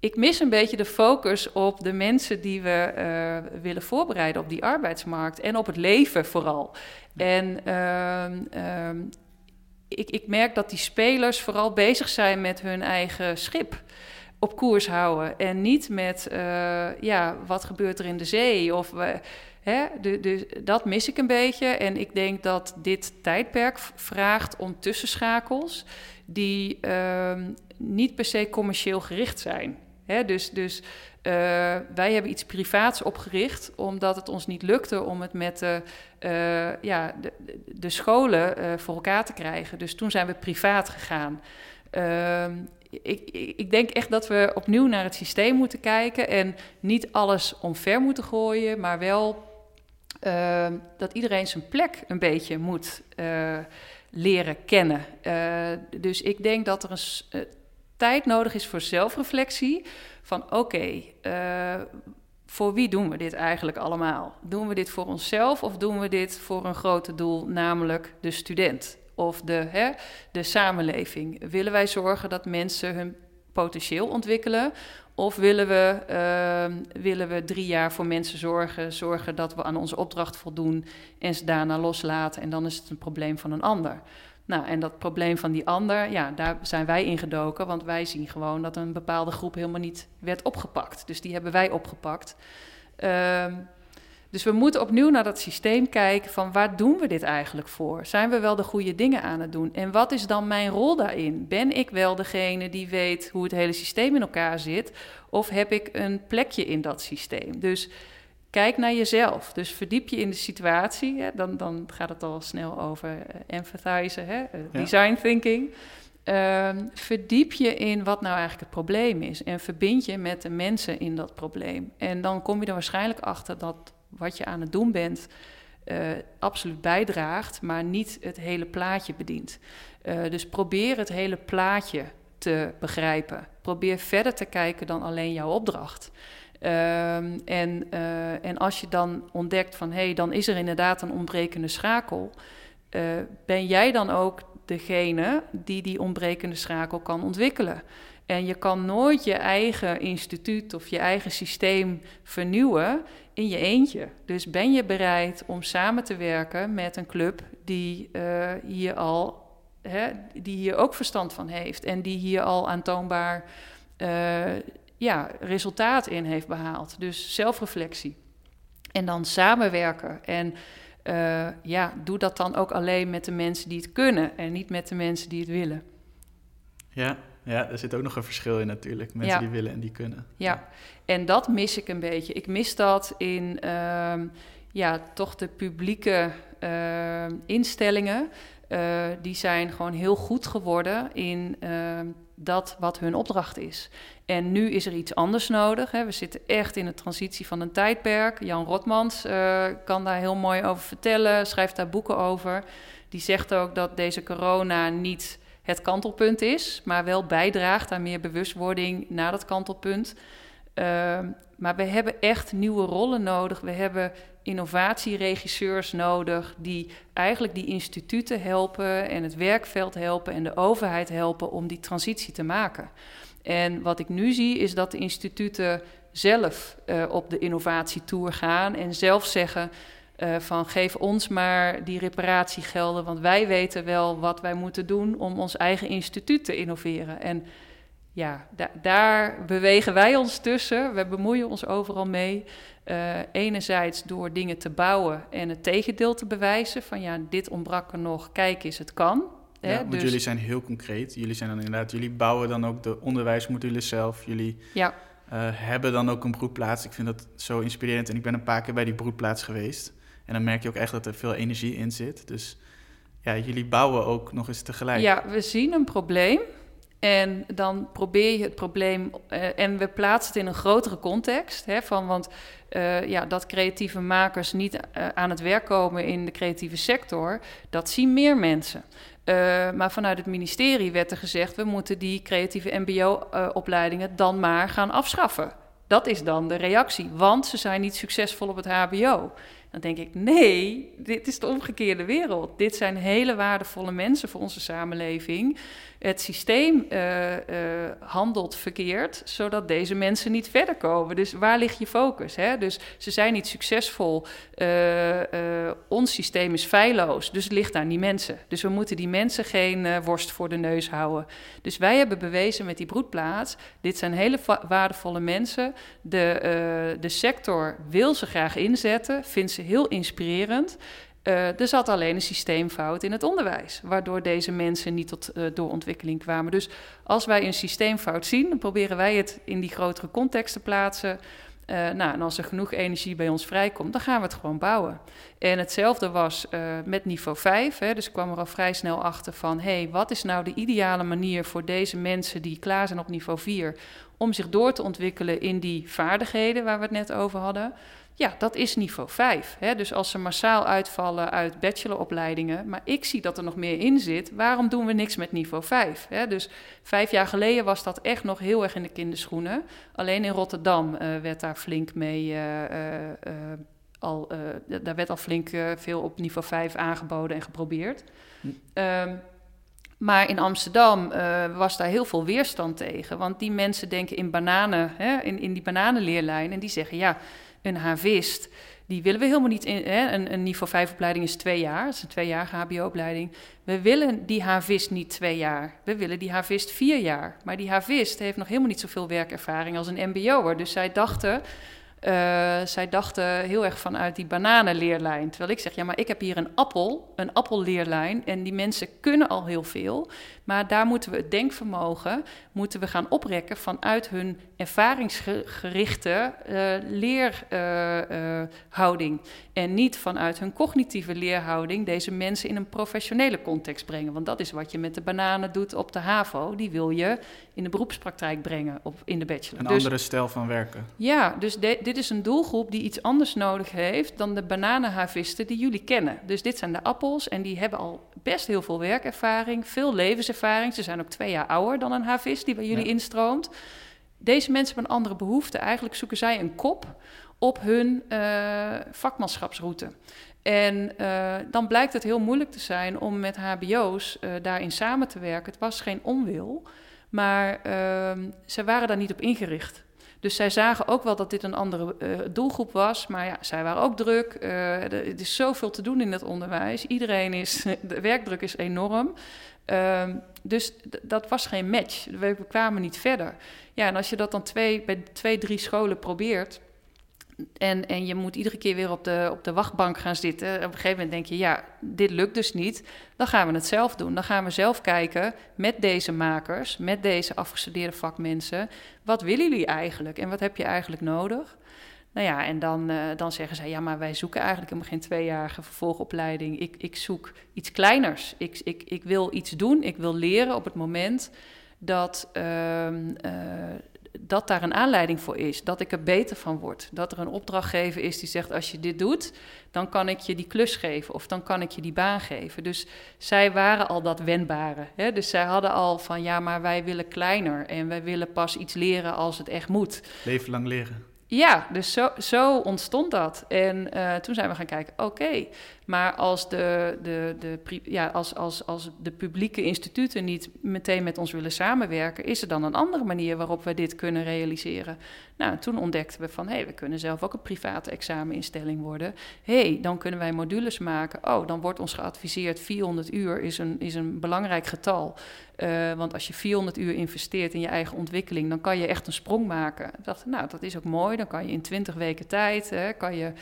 Speaker 2: Ik mis een beetje de focus op de mensen die we uh, willen voorbereiden op die arbeidsmarkt en op het leven vooral. En uh, ik, ik merk dat die spelers vooral bezig zijn met hun eigen schip op koers houden. En niet met, uh, ja, wat gebeurt er in de zee? Of, uh, hè, de, dat mis ik een beetje. En ik denk dat dit tijdperk vraagt om tussenschakels... die uh, niet per se commercieel gericht zijn. Hè, dus dus uh, wij hebben iets privaats opgericht... omdat het ons niet lukte om het met de, ja, de, de scholen voor elkaar te krijgen. Dus toen zijn we privaat gegaan... Ehm, ik, ik, denk echt dat we opnieuw naar het systeem moeten kijken en niet alles omver moeten gooien, maar wel uh, dat iedereen zijn plek een beetje moet uh, leren kennen. Uh, dus ik denk dat er een tijd nodig is voor zelfreflectie. Van oké, voor wie doen we dit eigenlijk allemaal? Doen we dit voor onszelf of doen we dit voor een groter doel, namelijk de student? Of de, hè, de samenleving? Willen wij zorgen dat mensen hun potentieel ontwikkelen? Of willen we, uh, willen we drie jaar voor mensen zorgen, zorgen dat we aan onze opdracht voldoen en ze daarna loslaten en dan is het een probleem van een ander? Nou, en dat probleem van die ander, ja, daar zijn wij in gedoken, want wij zien gewoon dat een bepaalde groep helemaal niet werd opgepakt. Dus die hebben wij opgepakt. Uh, dus we moeten opnieuw naar dat systeem kijken van waar doen we dit eigenlijk voor? Zijn we wel de goede dingen aan het doen? En wat is dan mijn rol daarin? Ben ik wel degene die weet hoe het hele systeem in elkaar zit? Of heb ik een plekje in dat systeem? Dus kijk naar jezelf. Dus verdiep je in de situatie. Hè? Dan, dan gaat het al snel over uh, empathizen, hè? Uh, design thinking. Uh, verdiep je in wat nou eigenlijk het probleem is. En verbind je met de mensen in dat probleem. En dan kom je er waarschijnlijk achter dat wat je aan het doen bent, uh, absoluut bijdraagt, maar niet het hele plaatje bedient. Uh, dus probeer het hele plaatje te begrijpen. Probeer verder te kijken dan alleen jouw opdracht. Ehm, en, uh, en als je dan ontdekt van hé, hey, dan is er inderdaad een ontbrekende schakel. Ben jij dan ook degene die die ontbrekende schakel kan ontwikkelen? En je kan nooit je eigen instituut of je eigen systeem vernieuwen in je eentje. Dus ben je bereid om samen te werken met een club die uh, hier al, hè, die hier ook verstand van heeft en die hier al aantoonbaar uh, ja, resultaat in heeft behaald. Dus zelfreflectie. En dan samenwerken. En uh, ja, doe dat dan ook alleen met de mensen die het kunnen en niet met de mensen die het willen.
Speaker 1: Ja, ja, er zit ook nog een verschil in natuurlijk. Mensen die willen en die kunnen.
Speaker 2: Ja. en dat mis ik een beetje. Ik mis dat in uh, ja, toch de publieke uh, instellingen. Uh, die zijn gewoon heel goed geworden in ehm, dat wat hun opdracht is. En nu is er iets anders nodig. Hè. We zitten echt in de transitie van een tijdperk. Jan Rotmans uh, kan daar heel mooi over vertellen, schrijft daar boeken over. Die zegt ook dat deze corona niet het kantelpunt is, maar wel bijdraagt aan meer bewustwording naar dat kantelpunt. Uh, maar we hebben echt nieuwe rollen nodig. We hebben innovatieregisseurs nodig die eigenlijk die instituten helpen en het werkveld helpen en de overheid helpen om die transitie te maken. En wat ik nu zie is dat de instituten zelf uh, op de innovatietour gaan en zelf zeggen uh, van geef ons maar die reparatiegelden, want wij weten wel wat wij moeten doen om ons eigen instituut te innoveren. En ja, da daar bewegen wij ons tussen. We bemoeien ons overal mee. Uh, enerzijds door dingen te bouwen en het tegendeel te bewijzen. Van ja, dit ontbrak er nog, kijk eens, het kan.
Speaker 1: Ja, hè? want dus... jullie zijn heel concreet. Jullie zijn dan inderdaad, jullie bouwen dan ook de onderwijsmodules zelf. Jullie ja. uh, hebben dan ook een broedplaats. Ik vind dat zo inspirerend. En ik ben een paar keer bij die broedplaats geweest. En dan merk je ook echt dat er veel energie in zit. Dus ja, jullie bouwen ook nog eens tegelijk.
Speaker 2: Ja, we zien een probleem. En dan probeer je het probleem, uh, en we plaatsen het in een grotere context. Hè, van, want uh, ja, dat creatieve makers niet uh, aan het werk komen in de creatieve sector, dat zien meer mensen. maar vanuit het ministerie werd er gezegd: we moeten die creatieve MBO-opleidingen dan maar gaan afschaffen. Dat is dan de reactie, want ze zijn niet succesvol op het HBO. Dan denk ik, nee, dit is de omgekeerde wereld. Dit zijn hele waardevolle mensen voor onze samenleving. Het systeem uh, uh, handelt verkeerd, zodat deze mensen niet verder komen. Dus waar ligt je focus? Hè? Dus ze zijn niet succesvol. Uh, ons systeem is feilloos, dus het ligt aan die mensen. Dus we moeten die mensen geen worst voor de neus houden. Dus wij hebben bewezen met die broedplaats, dit zijn hele waardevolle mensen. De, de sector wil ze graag inzetten, vindt ze heel inspirerend. Uh, er zat alleen een systeemfout in het onderwijs, waardoor deze mensen niet tot uh, doorontwikkeling kwamen. Dus als wij een systeemfout zien, dan proberen wij het in die grotere context te plaatsen. Uh, nou, en als er genoeg energie bij ons vrijkomt, dan gaan we het gewoon bouwen. En hetzelfde was met niveau 5. Hè, dus ik kwam er al vrij snel achter van: hé, hey, wat is nou de ideale manier voor deze mensen die klaar zijn op niveau 4 om zich door te ontwikkelen in die vaardigheden waar we het net over hadden? Ja, dat is niveau 5. Hè? Dus als ze massaal uitvallen uit bacheloropleidingen, maar ik zie dat er nog meer in zit, waarom doen we niks met niveau 5? Hè? Dus vijf jaar geleden was dat echt nog heel erg in de kinderschoenen. Alleen in Rotterdam uh, werd daar flink mee. Uh, uh, al, daar werd al flink veel op niveau 5 aangeboden en geprobeerd. Hm. Um, maar in Amsterdam uh, was daar heel veel weerstand tegen. Want die mensen denken in bananen, hè, in, in die bananenleerlijn. En die zeggen, ja, een havist, die willen we helemaal niet in. Hè? Een, een niveau 5 opleiding is twee jaar, dat is een tweejarige HBO-opleiding. We willen die havist niet twee jaar, we willen die havist vier jaar. Maar die havist heeft nog helemaal niet zoveel werkervaring als een MBO'er. Dus zij dachten, uh, zij dachten heel erg vanuit die bananenleerlijn. Terwijl ik zeg, ja, maar ik heb hier een appel, een appelleerlijn. En die mensen kunnen al heel veel. Maar daar moeten we het denkvermogen moeten we gaan oprekken vanuit hun ervaringsgerichte uh, leerhouding. Uh, en niet vanuit hun cognitieve leerhouding deze mensen in een professionele context brengen. Want dat is wat je met de bananen doet op de HAVO. Die wil je in de beroepspraktijk brengen op, in de bachelor.
Speaker 1: Een dus, andere stijl van werken.
Speaker 2: Ja, dus de, dit dit is een doelgroep die iets anders nodig heeft dan de bananenhavisten die jullie kennen. Dus dit zijn de appels en die hebben al best heel veel werkervaring, veel levenservaring. Ze zijn ook twee jaar ouder dan een havist die bij jullie instroomt. Deze mensen hebben een andere behoefte. Eigenlijk zoeken zij een kop op hun uh, vakmanschapsroute. En uh, dan blijkt het heel moeilijk te zijn om met HBO's uh, eh, daarin samen te werken. Het was geen onwil, maar uh, ze waren daar niet op ingericht. Dus zij zagen ook wel dat dit een andere uh, doelgroep was. Maar ja, zij waren ook druk. er is zoveel te doen in het onderwijs. Iedereen is, (laughs) de werkdruk is enorm. Ehm, dus dat was geen match. We kwamen niet verder. Ja, en als je dat dan twee, bij twee, drie scholen probeert en, en je moet iedere keer weer op de, op de wachtbank gaan zitten. Op een gegeven moment denk je, ja, dit lukt dus niet. Dan gaan we het zelf doen. Dan gaan we zelf kijken met deze makers, met deze afgestudeerde vakmensen. Wat willen jullie eigenlijk en wat heb je eigenlijk nodig? Nou ja, en dan, uh, dan zeggen zij, ja, maar wij zoeken eigenlijk helemaal geen tweejarige vervolgopleiding. Ik, ik zoek iets kleiners. Ik, ik, ik wil iets doen, ik wil leren op het moment dat... Uh, dat daar een aanleiding voor is. Dat ik er beter van word. Dat er een opdrachtgever is die zegt: als je dit doet, dan kan ik je die klus geven of dan kan ik je die baan geven. Dus zij waren al dat wendbare. Hè? Dus zij hadden al van ja, maar wij willen kleiner en wij willen pas iets leren als het echt moet.
Speaker 1: Leven lang leren.
Speaker 2: Ja, dus zo, zo ontstond dat. En uh, toen zijn we gaan kijken, oké, maar als de, de, de, ja, als, als, als de publieke instituten niet meteen met ons willen samenwerken, is er dan een andere manier waarop we dit kunnen realiseren? Nou, toen ontdekten we van, hé, hey, we kunnen zelf ook een private exameninstelling worden. Hé, hey, dan kunnen wij modules maken. Oh, dan wordt ons geadviseerd 400 uur is een, is een belangrijk getal. Uh, want als je 400 uur investeert in je eigen ontwikkeling, dan kan je echt een sprong maken. Ik dacht, nou, dat is ook mooi. Dan kan je in 20 weken tijd, hè, kan je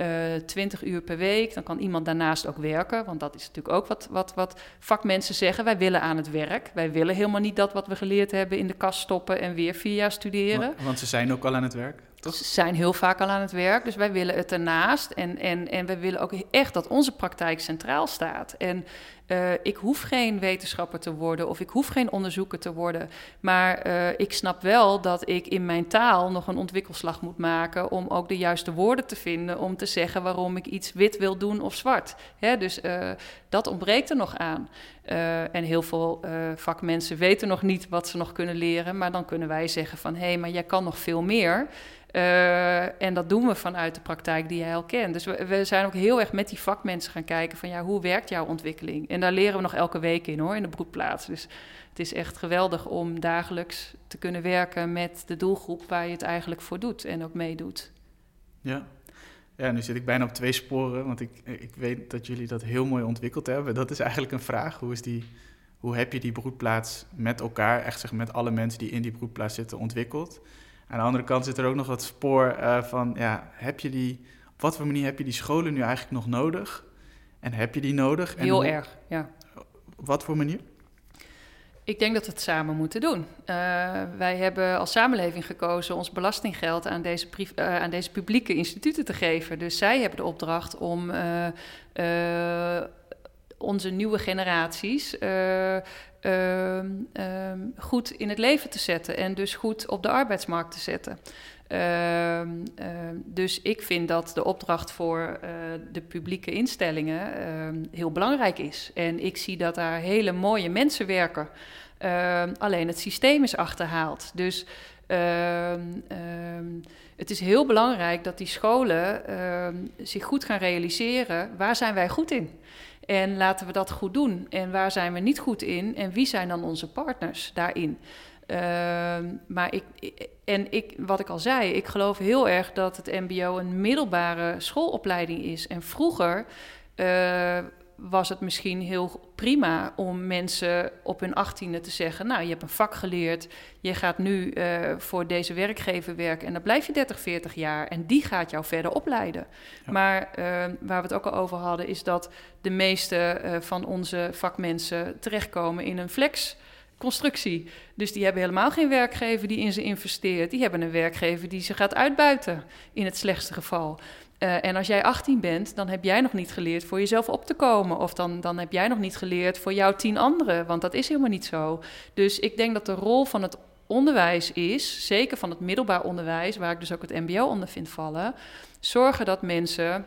Speaker 2: uh, eh, 20 uur per week. Dan kan iemand daarnaast ook werken. Want dat is natuurlijk ook wat, wat, wat vakmensen zeggen. Wij willen aan het werk. Wij willen helemaal niet dat wat we geleerd hebben in de kast stoppen en weer vier jaar studeren.
Speaker 1: Want, want ze zijn ook al aan het werk. Toch?
Speaker 2: Ze zijn heel vaak al aan het werk, dus wij willen het ernaast. En, en, en we willen ook echt dat onze praktijk centraal staat. En uh, ik hoef geen wetenschapper te worden of ik hoef geen onderzoeker te worden. Maar uh, ik snap wel dat ik in mijn taal nog een ontwikkelslag moet maken om ook de juiste woorden te vinden om te zeggen waarom ik iets wit wil doen of zwart. Hè, dus uh, dat ontbreekt er nog aan. en heel veel vakmensen weten nog niet wat ze nog kunnen leren, maar dan kunnen wij zeggen van hé, hey, maar jij kan nog veel meer. En dat doen we vanuit de praktijk die jij al kent. Dus we, zijn ook heel erg met die vakmensen gaan kijken van ja, hoe werkt jouw ontwikkeling? Daar leren we nog elke week in hoor, in de broedplaats. Dus het is echt geweldig om dagelijks te kunnen werken met de doelgroep waar je het eigenlijk voor doet en ook meedoet.
Speaker 1: Ja. Ja, nu zit ik bijna op twee sporen, want ik, ik weet dat jullie dat heel mooi ontwikkeld hebben. Dat is eigenlijk een vraag. Hoe, is die, hoe heb je die broedplaats met elkaar, echt zeg, met alle mensen die in die broedplaats zitten, ontwikkeld? Aan de andere kant zit er ook nog wat spoor uh, van, ja, heb je die, op wat voor manier heb je die scholen nu eigenlijk nog nodig? En heb je die nodig?
Speaker 2: En Heel erg, ja.
Speaker 1: Wat voor manier?
Speaker 2: Ik denk dat we het samen moeten doen. Uh, wij hebben als samenleving gekozen ons belastinggeld aan deze, uh, aan deze publieke instituten te geven. Dus zij hebben de opdracht om onze nieuwe generaties uh, goed in het leven te zetten en dus goed op de arbeidsmarkt te zetten. Uh, dus ik vind dat de opdracht voor uh, de publieke instellingen heel belangrijk is. En ik zie dat daar hele mooie mensen werken. alleen het systeem is achterhaald. Dus het is heel belangrijk dat die scholen zich goed gaan realiseren waar zijn wij goed in. En laten we dat goed doen. En waar zijn we niet goed in? En wie zijn dan onze partners daarin? Uh, maar ik, en ik, wat ik al zei, ik geloof heel erg dat het MBO een middelbare schoolopleiding is. En vroeger uh, was het misschien heel prima om mensen op hun achttiende te zeggen... nou, je hebt een vak geleerd, je gaat nu uh, voor deze werkgever werken... en dan blijf je 30, 40 jaar en die gaat jou verder opleiden. Ja. Maar uh, waar we het ook al over hadden, is dat de meeste uh, van onze vakmensen terechtkomen in een flex constructie. Dus die hebben helemaal geen werkgever die in ze investeert. Die hebben een werkgever die ze gaat uitbuiten, in het slechtste geval. Uh, en als jij 18 bent, dan heb jij nog niet geleerd voor jezelf op te komen. Of dan, dan heb jij nog niet geleerd voor jouw tien anderen. Want dat is helemaal niet zo. Dus ik denk dat de rol van het onderwijs is, zeker van het middelbaar onderwijs, waar ik dus ook het MBO onder vind vallen, zorgen dat mensen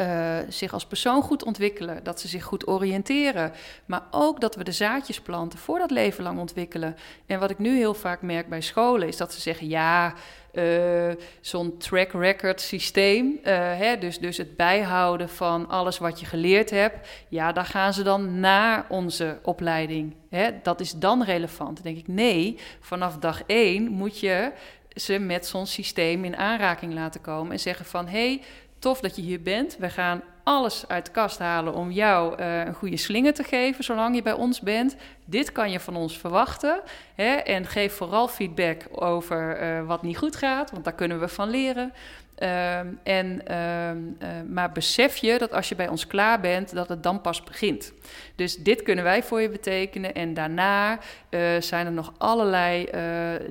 Speaker 2: uh, zich als persoon goed ontwikkelen, dat ze zich goed oriënteren, maar ook dat we de zaadjes planten voor dat leven lang ontwikkelen. En wat ik nu heel vaak merk bij scholen is dat ze zeggen: ja, uh, zo'n track record systeem, uh, hè, dus, dus het bijhouden van alles wat je geleerd hebt, ja, daar gaan ze dan na onze opleiding. Hè, dat is dan relevant. Dan denk ik: nee, vanaf dag één moet je ze met zo'n systeem in aanraking laten komen en zeggen van hé, hey, tof dat je hier bent. We gaan alles uit de kast halen om jou uh, een goede slinger te geven, zolang je bij ons bent. Dit kan je van ons verwachten. Hè? En geef vooral feedback over uh, wat niet goed gaat, want daar kunnen we van leren. Uh, en, uh, maar besef je dat als je bij ons klaar bent, dat het dan pas begint. Dus dit kunnen wij voor je betekenen. En daarna zijn er nog allerlei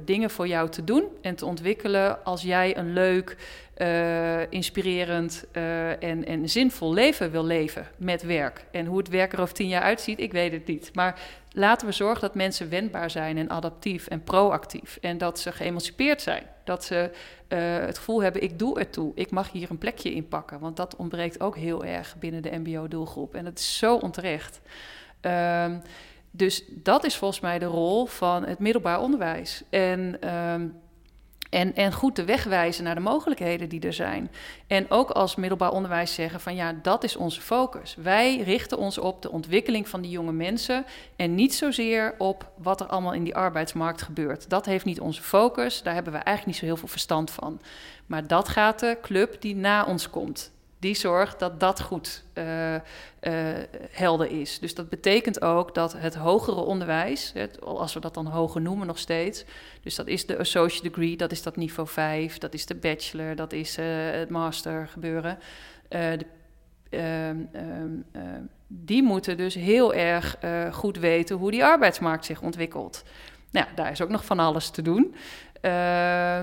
Speaker 2: dingen voor jou te doen en te ontwikkelen als jij een leuk uh, inspirerend uh, en, en zinvol leven wil leven met werk. En hoe het werk er over tien jaar uitziet, ik weet het niet. Maar laten we zorgen dat mensen wendbaar zijn en adaptief en proactief. En dat ze geëmancipeerd zijn. Dat ze uh, het gevoel hebben, ik doe ertoe. Ik mag hier een plekje in pakken. Want dat ontbreekt ook heel erg binnen de mbo-doelgroep. En dat is zo onterecht. Um, dus dat is volgens mij de rol van het middelbaar onderwijs. En... Um, en, en goed de weg wijzen naar de mogelijkheden die er zijn. En ook als middelbaar onderwijs zeggen van ja, dat is onze focus. Wij richten ons op de ontwikkeling van die jonge mensen en niet zozeer op wat er allemaal in die arbeidsmarkt gebeurt. Dat heeft niet onze focus, daar hebben we eigenlijk niet zo heel veel verstand van. Maar dat gaat de club die na ons komt die zorgt dat dat goed uh, uh, helder is. Dus dat betekent ook dat het hogere onderwijs, het, als we dat dan hoger noemen nog steeds, dus dat is de associate degree, dat is dat niveau 5, dat is de bachelor, dat is uh, het master gebeuren. De, ehm, ehm, ehm, die moeten dus heel erg goed weten hoe die arbeidsmarkt zich ontwikkelt. Nou, daar is ook nog van alles te doen. Uh,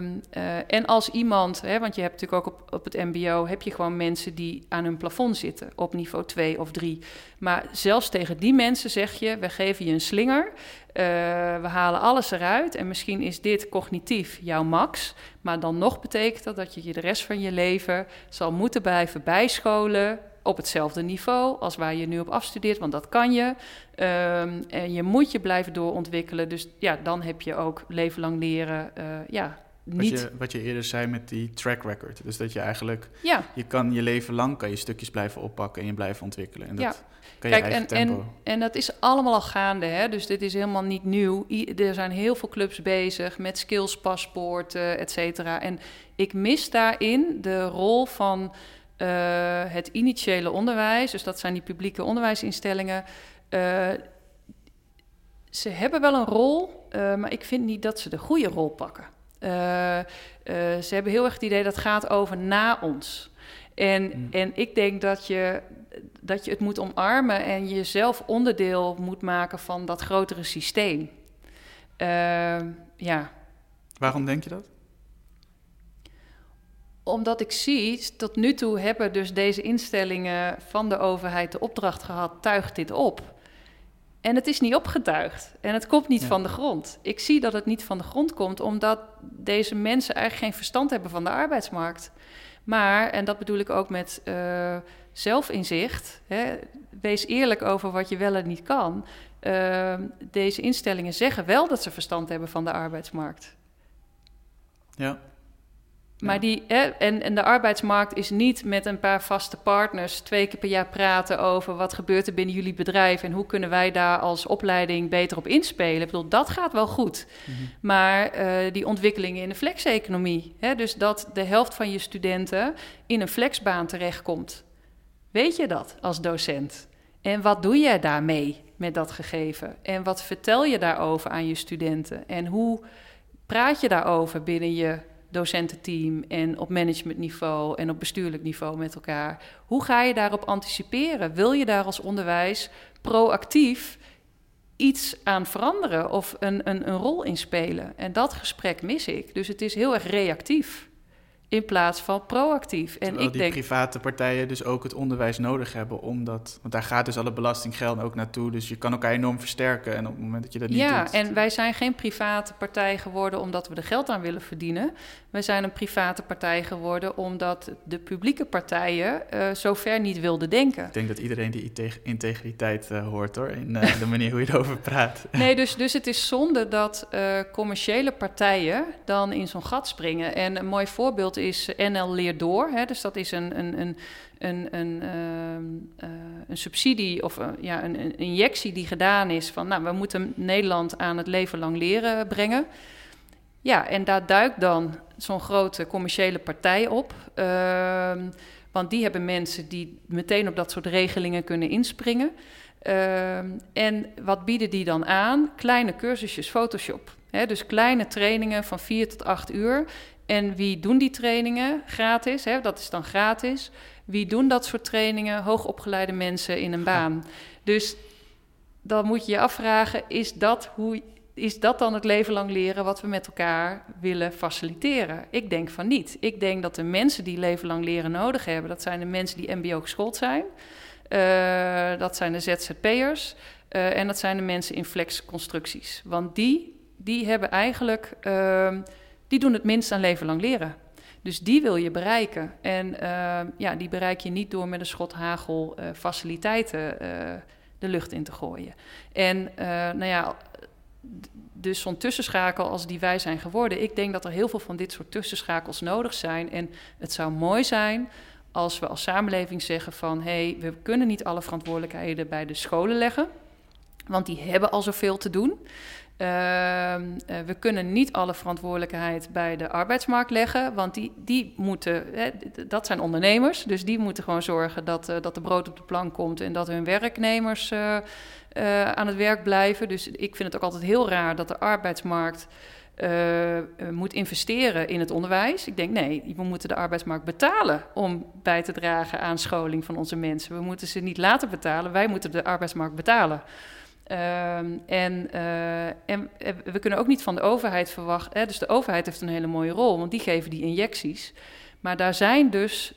Speaker 2: en als iemand, hè, want je hebt natuurlijk ook op, op het MBO, heb je gewoon mensen die aan hun plafond zitten op niveau 2 of 3. Maar zelfs tegen die mensen zeg je: we geven je een slinger, uh, we halen alles eruit. En misschien is dit cognitief jouw max, maar dan nog betekent dat dat je je de rest van je leven zal moeten blijven bijscholen op hetzelfde niveau als waar je nu op afstudeert, want dat kan je. Um, en je moet je blijven doorontwikkelen. Dus ja, dan heb je ook leven lang leren. Uh, ja, niet...
Speaker 1: Wat je, wat je eerder zei met die track record. Dus dat je eigenlijk, ja. je kan je leven lang kan je stukjes blijven oppakken en je blijven ontwikkelen. En dat
Speaker 2: ja.
Speaker 1: kan
Speaker 2: je
Speaker 1: Kijk, eigen
Speaker 2: en,
Speaker 1: tempo.
Speaker 2: En, en dat is allemaal al gaande, hè? dus dit is helemaal niet nieuw. I er zijn heel veel clubs bezig met skillspaspoorten, et cetera. En ik mis daarin de rol van uh, het initiële onderwijs, dus dat zijn die publieke onderwijsinstellingen. Uh, ze hebben wel een rol, uh, maar ik vind niet dat ze de goede rol pakken. ze hebben heel erg het idee dat het gaat over na ons. En, mm. en ik denk dat je, dat je het moet omarmen en jezelf onderdeel moet maken van dat grotere systeem. ja.
Speaker 1: Waarom denk je dat?
Speaker 2: Omdat ik zie, tot nu toe hebben dus deze instellingen van de overheid de opdracht gehad, tuig dit op. En het is niet opgetuigd. En het komt niet ja. van de grond. Ik zie dat het niet van de grond komt, omdat deze mensen eigenlijk geen verstand hebben van de arbeidsmarkt. Maar, en dat bedoel ik ook met uh, zelfinzicht, hè, wees eerlijk over wat je wel en niet kan. Uh, deze instellingen zeggen wel dat ze verstand hebben van de arbeidsmarkt.
Speaker 1: Ja.
Speaker 2: Maar die, hè, en, en de arbeidsmarkt is niet met een paar vaste partners twee keer per jaar praten over wat gebeurt er binnen jullie bedrijf en hoe kunnen wij daar als opleiding beter op inspelen. Ik bedoel, dat gaat wel goed. Mm -hmm. Maar uh, die ontwikkelingen in de flex-economie, dus dat de helft van je studenten in een flexbaan terechtkomt. Weet je dat als docent? En wat doe je daarmee met dat gegeven? En wat vertel je daarover aan je studenten? En hoe praat je daarover binnen je docententeam en op managementniveau en op bestuurlijk niveau met elkaar. Hoe ga je daarop anticiperen? Wil je daar als onderwijs proactief iets aan veranderen of een, een, een rol in spelen? En dat gesprek mis ik. Dus het is heel erg reactief. In plaats van proactief.
Speaker 1: En ik die denk, private partijen dus ook het onderwijs nodig hebben om dat... Want daar gaat dus alle belastinggeld ook naartoe. Dus je kan elkaar enorm versterken. En op het moment dat je dat niet
Speaker 2: ja,
Speaker 1: doet...
Speaker 2: Ja, en wij zijn geen private partij geworden omdat we er geld aan willen verdienen. Wij zijn een private partij geworden omdat de publieke partijen uh, zo ver niet wilden denken.
Speaker 1: Ik denk dat iedereen die integriteit uh, hoort hoor, in uh, de manier hoe je erover praat. (laughs)
Speaker 2: Nee, dus, dus het is zonde dat commerciële partijen dan in zo'n gat springen. En een mooi voorbeeld is NL Leer Door. Hè, dus dat is een, een, een, een, een, uh, een subsidie of uh, ja, een, injectie die gedaan is van... nou, we moeten Nederland aan het leven lang leren brengen. Ja, en daar duikt dan zo'n grote commerciële partij op... Ehm, want die hebben mensen die meteen op dat soort regelingen kunnen inspringen. Ehm, en wat bieden die dan aan? Kleine cursusjes Photoshop. dus kleine trainingen van 4 tot 8 uur. En wie doen die trainingen gratis? Hè, dat is dan gratis. Wie doen dat soort trainingen? Hoogopgeleide mensen in een baan. Dus dan moet je je afvragen: is dat, hoe, is dat dan het leven lang leren wat we met elkaar willen faciliteren? Ik denk van niet. Ik denk dat de mensen die leven lang leren nodig hebben, dat zijn de mensen die MBO geschoold zijn. Uh, dat zijn de ZZP'ers. Uh, en dat zijn de mensen in flexconstructies. Want die, die hebben eigenlijk. Uh, die doen het minst aan leven lang leren. Dus die wil je bereiken. En uh, ja, die bereik je niet door met een schot hagel uh, faciliteiten uh, de lucht in te gooien. En nou ja, dus zo'n tussenschakel als die wij zijn geworden, ik denk dat er heel veel van dit soort tussenschakels nodig zijn. En het zou mooi zijn als we als samenleving zeggen van hé, hey, we kunnen niet alle verantwoordelijkheden bij de scholen leggen. Want die hebben al zoveel te doen. Uh, uh, we kunnen niet alle verantwoordelijkheid bij de arbeidsmarkt leggen, want die, die moeten, hè, dat zijn ondernemers, dus die moeten gewoon zorgen dat, uh, dat de brood op de plank komt en dat hun werknemers eh, aan het werk blijven. Dus ik vind het ook altijd heel raar dat de arbeidsmarkt moet investeren in het onderwijs. Ik denk nee, we moeten de arbeidsmarkt betalen om bij te dragen aan scholing van onze mensen. We moeten ze niet laten betalen, wij moeten de arbeidsmarkt betalen. Um, en, uh, en, we kunnen ook niet van de overheid verwachten. Hè, dus de overheid heeft een hele mooie rol, want die geven die injecties. Maar daar zijn dus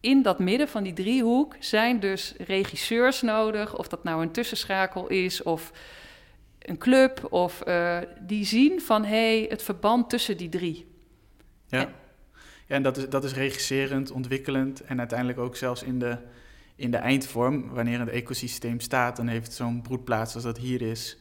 Speaker 2: in dat midden van die driehoek zijn dus regisseurs nodig, of dat nou een tussenschakel is of een club, of uh, die zien van hé, hey, het verband tussen die drie.
Speaker 1: Ja, en, ja, en dat, is, dat is regisserend, ontwikkelend en uiteindelijk ook zelfs in de in de eindvorm, wanneer een ecosysteem staat, dan heeft zo'n broedplaats als dat hier is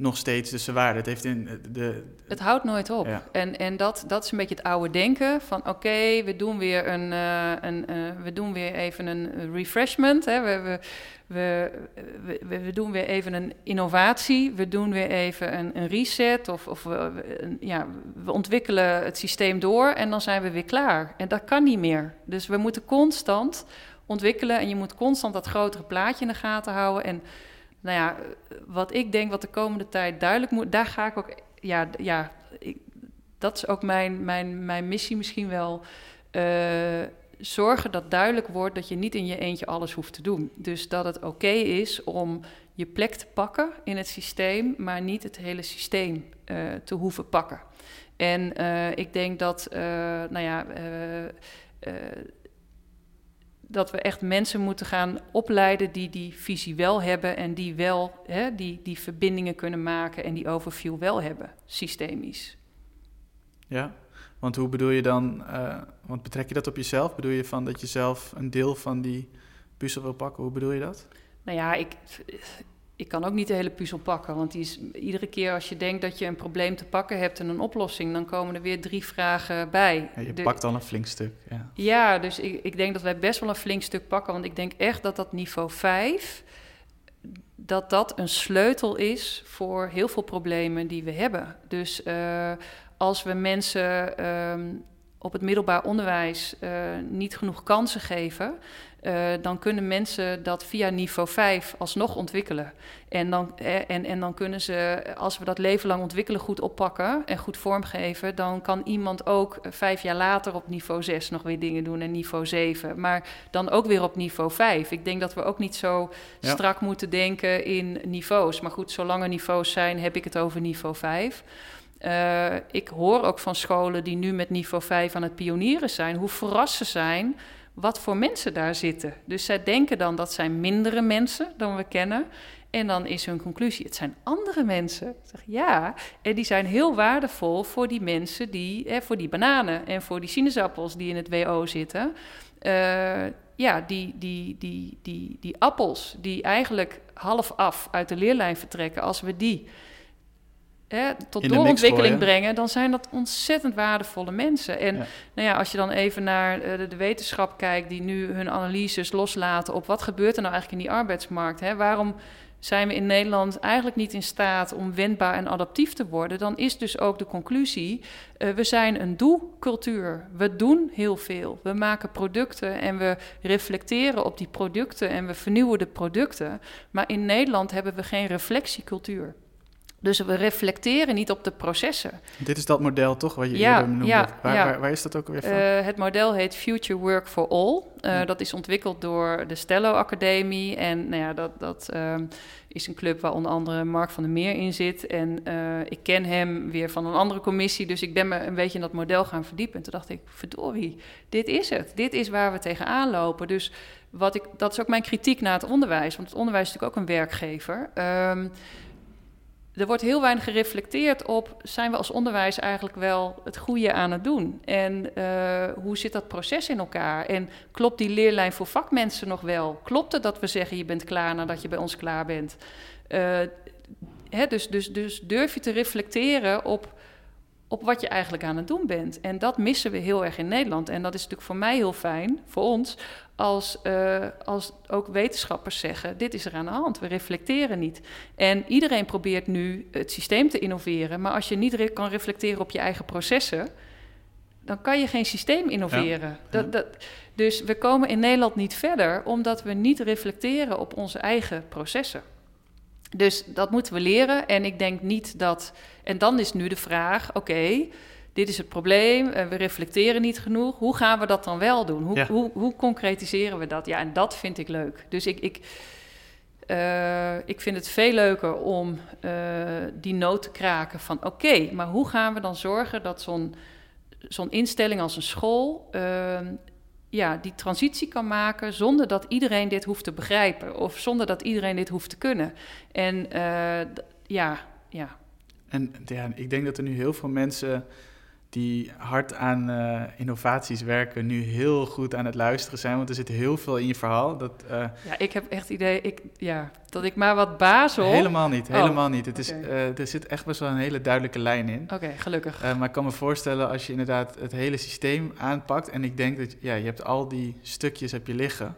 Speaker 1: nog steeds dus waarde. Het, heeft in de,
Speaker 2: het houdt nooit op. En, en dat, dat is een beetje het oude denken van oké, we doen weer een, uh, een uh, we doen weer even een refreshment. Hè. We, we, we, we, we, doen weer even een innovatie. We doen weer even een, een reset. Of, of we, ja, we ontwikkelen het systeem door en dan zijn we weer klaar. En dat kan niet meer. Dus we moeten constant ontwikkelen. En je moet constant dat grotere plaatje in de gaten houden. En nou ja, wat ik denk wat de komende tijd duidelijk moet, daar ga ik ook, ja, ja dat is ook mijn, mijn, mijn missie misschien wel. Uh, zorgen dat duidelijk wordt dat je niet in je eentje alles hoeft te doen. Dus dat het oké is om je plek te pakken in het systeem, maar niet het hele systeem uh, te hoeven pakken. En uh, ik denk dat, nou ja dat we echt mensen moeten gaan opleiden die die visie wel hebben en die wel hè, die, die verbindingen kunnen maken en die overview wel hebben, systemisch.
Speaker 1: Ja, want hoe bedoel je dan, uh, want betrek je dat op jezelf? Bedoel je van dat je zelf een deel van die puzzel wil pakken? Hoe bedoel je dat?
Speaker 2: Nou ja, ik, ik kan ook niet de hele puzzel pakken. Want die is, iedere keer als je denkt dat je een probleem te pakken hebt en een oplossing, dan komen er weer drie vragen bij.
Speaker 1: Ja, je pakt al een flink stuk. Ja,
Speaker 2: ja dus ik, ik denk dat wij best wel een flink stuk pakken. Want ik denk echt dat dat niveau 5, dat dat een sleutel is voor heel veel problemen die we hebben. Dus uh, als we mensen um, op het middelbaar onderwijs uh, niet genoeg kansen geven, uh, dan kunnen mensen dat via niveau 5 alsnog ontwikkelen. En dan, eh, en, en dan kunnen ze, als we dat leven lang ontwikkelen goed oppakken en goed vormgeven, dan kan iemand ook vijf jaar later op niveau 6 nog weer dingen doen en niveau 7. Maar dan ook weer op niveau 5. Ik denk dat we ook niet zo ja. strak moeten denken in niveaus. Maar goed, zolang er niveaus zijn, heb ik het over niveau 5. Uh, ik hoor ook van scholen die nu met niveau 5 aan het pionieren zijn, hoe verrast ze zijn wat voor mensen daar zitten. Dus zij denken dan dat zijn mindere mensen dan we kennen. En dan is hun conclusie, het zijn andere mensen. Ik zeg, ja, en die zijn heel waardevol voor die mensen, die, hè, voor die bananen en voor die sinaasappels die in het WO zitten. Uh, ja, die, die, die, die, die appels die eigenlijk half af uit de leerlijn vertrekken, als we die hè, tot doorontwikkeling brengen, dan zijn dat ontzettend waardevolle mensen. En Nou ja, als je dan even naar eh, de, de, wetenschap kijkt, die nu hun analyses loslaten op wat gebeurt er nou eigenlijk in die arbeidsmarkt. Hè? Waarom zijn we in Nederland eigenlijk niet in staat om wendbaar en adaptief te worden, dan is dus ook de conclusie: uh, we zijn een doe-cultuur. We doen heel veel. We maken producten en we reflecteren op die producten en we vernieuwen de producten. Maar in Nederland hebben we geen reflectiecultuur. Dus we reflecteren niet op de processen.
Speaker 1: Dit is dat model toch, wat je ja, eerder noemde? Ja, waar, ja. Waar, waar, is dat ook weer van? Uh,
Speaker 2: het model heet Future Work for All. Uh, Dat is ontwikkeld door de Stello Academie. En nou ja, dat, dat uh, is een club waar onder andere Mark van der Meer in zit. En uh, ik ken hem weer van een andere commissie. Dus ik ben me een beetje in dat model gaan verdiepen. En toen dacht ik, verdorie, dit is het. Dit is waar we tegenaan lopen. Dus wat ik, dat is ook mijn kritiek naar het onderwijs. Want het onderwijs is natuurlijk ook een werkgever. Um, er wordt heel weinig gereflecteerd op: zijn we als onderwijs eigenlijk wel het goede aan het doen? En uh, hoe zit dat proces in elkaar? En klopt die leerlijn voor vakmensen nog wel? Klopt het dat we zeggen: je bent klaar nadat je bij ons klaar bent? Uh, hè, dus, dus, dus durf je te reflecteren op op wat je eigenlijk aan het doen bent. En dat missen we heel erg in Nederland. En dat is natuurlijk voor mij heel fijn, voor ons, als, uh, als ook wetenschappers zeggen: dit is er aan de hand, we reflecteren niet. En iedereen probeert nu het systeem te innoveren, maar als je niet re kan reflecteren op je eigen processen, dan kan je geen systeem innoveren. Dat, dat, dus we komen in Nederland niet verder omdat we niet reflecteren op onze eigen processen. Dus dat moeten we leren. En ik denk niet dat. En dan is nu de vraag: oké, dit is het probleem. Uh, we reflecteren niet genoeg. Hoe gaan we dat dan wel doen? Hoe, hoe, hoe concretiseren we dat? Ja, en dat vind ik leuk. Dus ik. ik uh, ik vind het veel leuker om uh, die noot te kraken van oké, maar hoe gaan we dan zorgen dat zo'n zo'n instelling als een school ehm, ja, die transitie kan maken zonder dat iedereen dit hoeft te begrijpen of zonder dat iedereen dit hoeft te kunnen. En uh, ja, ja.
Speaker 1: En ja, ik denk dat er nu heel veel mensen die hard aan uh, innovaties werken, nu heel goed aan het luisteren zijn. Want er zit heel veel in je verhaal. Dat, uh,
Speaker 2: ja, ik heb echt idee ik, ja, dat ik maar wat bazel.
Speaker 1: Helemaal niet, oh, helemaal niet. Het is, uh, er zit echt best wel een hele duidelijke lijn in.
Speaker 2: Oké, gelukkig.
Speaker 1: maar ik kan me voorstellen als je inderdaad het hele systeem aanpakt. En ik denk dat ja, je hebt al die stukjes heb je liggen.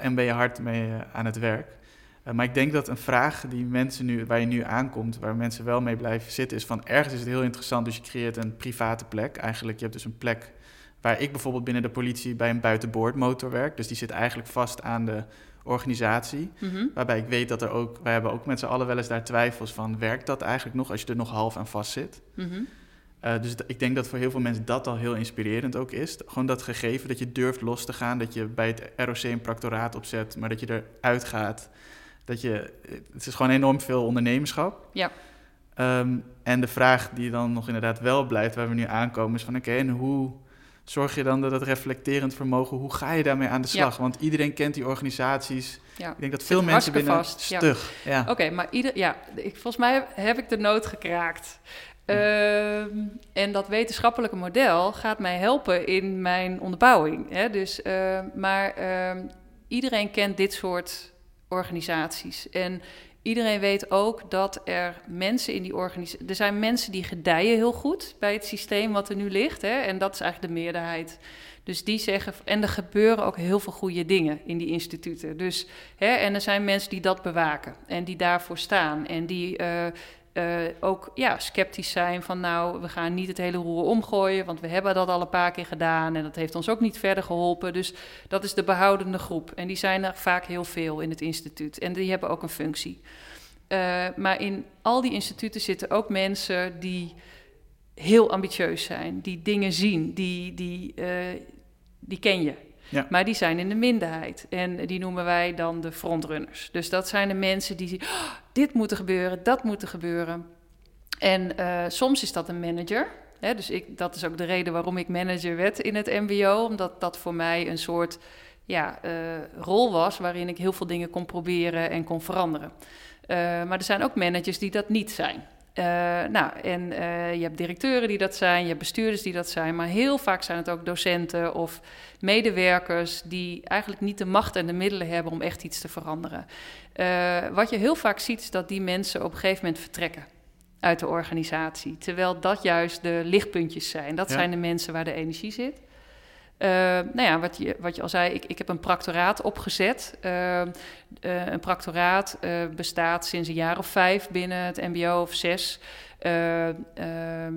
Speaker 1: en ben je hard mee aan het werk. Uh, maar ik denk dat een vraag die mensen nu, waar je nu aankomt, waar mensen wel mee blijven zitten, is van ergens is het heel interessant. Dus je creëert een private plek. Eigenlijk, je hebt dus een plek waar ik bijvoorbeeld binnen de politie bij een buitenboordmotor werk. Dus die zit eigenlijk vast aan de organisatie. Mm Waarbij ik weet dat er ook, wij hebben ook met z'n allen wel eens daar twijfels van, werkt dat eigenlijk nog als je er nog half aan vast zit? Mm uh, dus ik denk dat voor heel veel mensen dat al heel inspirerend ook is. Gewoon dat gegeven dat je durft los te gaan, dat je bij het ROC een proctoraat opzet, maar dat je eruit gaat. Dat je, het is gewoon enorm veel ondernemerschap.
Speaker 2: Ja.
Speaker 1: Um, en de vraag die dan nog inderdaad wel blijft, waar we nu aankomen, is van oké, en hoe zorg je dan dat het reflecterend vermogen, hoe ga je daarmee aan de slag? Want iedereen kent die organisaties. Ja. Ik denk dat veel mensen binnen vast. stug.
Speaker 2: Ja. ja. Oké, maar ieder, ja, ik, volgens mij heb ik de nood gekraakt. Uh, en dat wetenschappelijke model gaat mij helpen in mijn onderbouwing. Hè? Dus, uh, maar uh, iedereen kent dit soort organisaties. En iedereen weet ook dat er mensen in die organisatie. Er zijn mensen die gedijen heel goed bij het systeem wat er nu ligt. Hè, en dat is eigenlijk de meerderheid. Dus die zeggen. En er gebeuren ook heel veel goede dingen in die instituten. Dus, hè, en er zijn mensen die dat bewaken en die daarvoor staan. En die. Uh, uh, ook ja, sceptisch zijn van nou, we gaan niet het hele roer omgooien, want we hebben dat al een paar keer gedaan en dat heeft ons ook niet verder geholpen. Dus dat is de behoudende groep. En die zijn er vaak heel veel in het instituut en die hebben ook een functie. Uh, maar in al die instituten zitten ook mensen die heel ambitieus zijn, die dingen zien, die, die, uh, die ken je. Ja. Maar die zijn in de minderheid. En die noemen wij dan de frontrunners. Dus dat zijn de mensen die zien, oh, dit moet er gebeuren, dat moet er gebeuren. En soms is dat een manager. Hè, dus ik, dat is ook de reden waarom ik manager werd in het MBO. Omdat dat voor mij een soort ja, rol was waarin ik heel veel dingen kon proberen en kon veranderen. maar er zijn ook managers die dat niet zijn. Uh, nou, en uh, je hebt directeuren die dat zijn, je hebt bestuurders die dat zijn, maar heel vaak zijn het ook docenten of medewerkers die eigenlijk niet de macht en de middelen hebben om echt iets te veranderen. Uh, wat je heel vaak ziet is dat die mensen op een gegeven moment vertrekken uit de organisatie, terwijl dat juist de lichtpuntjes zijn. Dat zijn de mensen waar de energie zit. Uh, nou ja, wat je, wat je al zei, ik, ik heb een practoraat opgezet. Uh, uh, een practoraat bestaat sinds een jaar of vijf binnen het MBO of zes.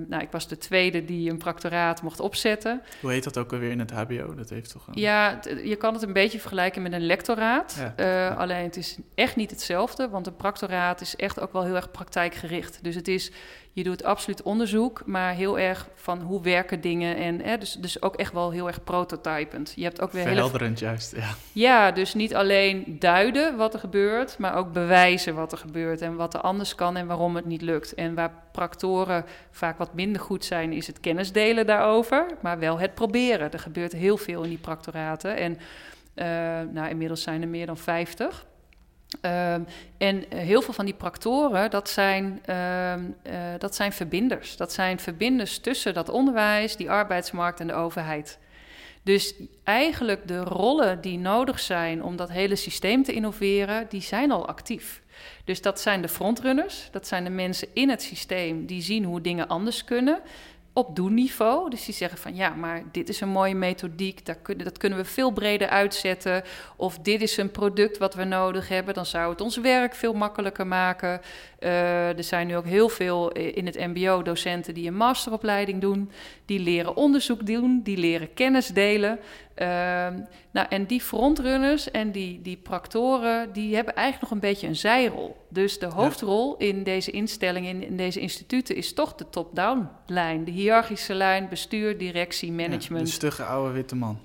Speaker 2: Nou, ik was de tweede die een practoraat mocht opzetten.
Speaker 1: Hoe heet dat ook alweer in het HBO? Dat heeft toch een...
Speaker 2: Ja, je kan het een beetje vergelijken met een lectoraat. Ja, Alleen het is echt niet hetzelfde, want een practoraat is echt ook wel heel erg praktijkgericht. Dus het is, je doet absoluut onderzoek, maar heel erg van hoe werken dingen. En hè, dus, dus ook echt wel heel erg prototypend. Je hebt ook weer
Speaker 1: Verhelderend hele... juist, ja.
Speaker 2: Ja, dus niet alleen duiden wat er gebeurt, maar ook bewijzen wat er gebeurt en wat er anders kan en waarom het niet lukt. En waar practoren vaak wat minder goed zijn, is het kennis delen daarover, maar wel het proberen. Er gebeurt heel veel in die practoraten en uh, nou, inmiddels zijn er meer dan 50. Uh, en heel veel van die practoren, dat zijn, uh, uh, dat zijn verbinders. Dat zijn verbinders tussen dat onderwijs, die arbeidsmarkt en de overheid. Dus eigenlijk de rollen die nodig zijn om dat hele systeem te innoveren, die zijn al actief. Dus dat zijn de frontrunners, dat zijn de mensen in het systeem die zien hoe dingen anders kunnen op doenniveau. Dus die zeggen van ja, maar dit is een mooie methodiek, dat kunnen, dat kunnen we veel breder uitzetten. Of dit is een product wat we nodig hebben, dan zou het ons werk veel makkelijker maken. Uh, er zijn nu ook heel veel in het MBO docenten die een masteropleiding doen, die leren onderzoek doen, die leren kennis delen. Uh, nou, en die frontrunners en die, die practoren, die hebben eigenlijk nog een beetje een zijrol. Dus de hoofdrol in deze instellingen, in, in, deze instituten, is toch de top-down lijn. De hiërarchische lijn, bestuur, directie, management.
Speaker 1: De stugge oude witte man.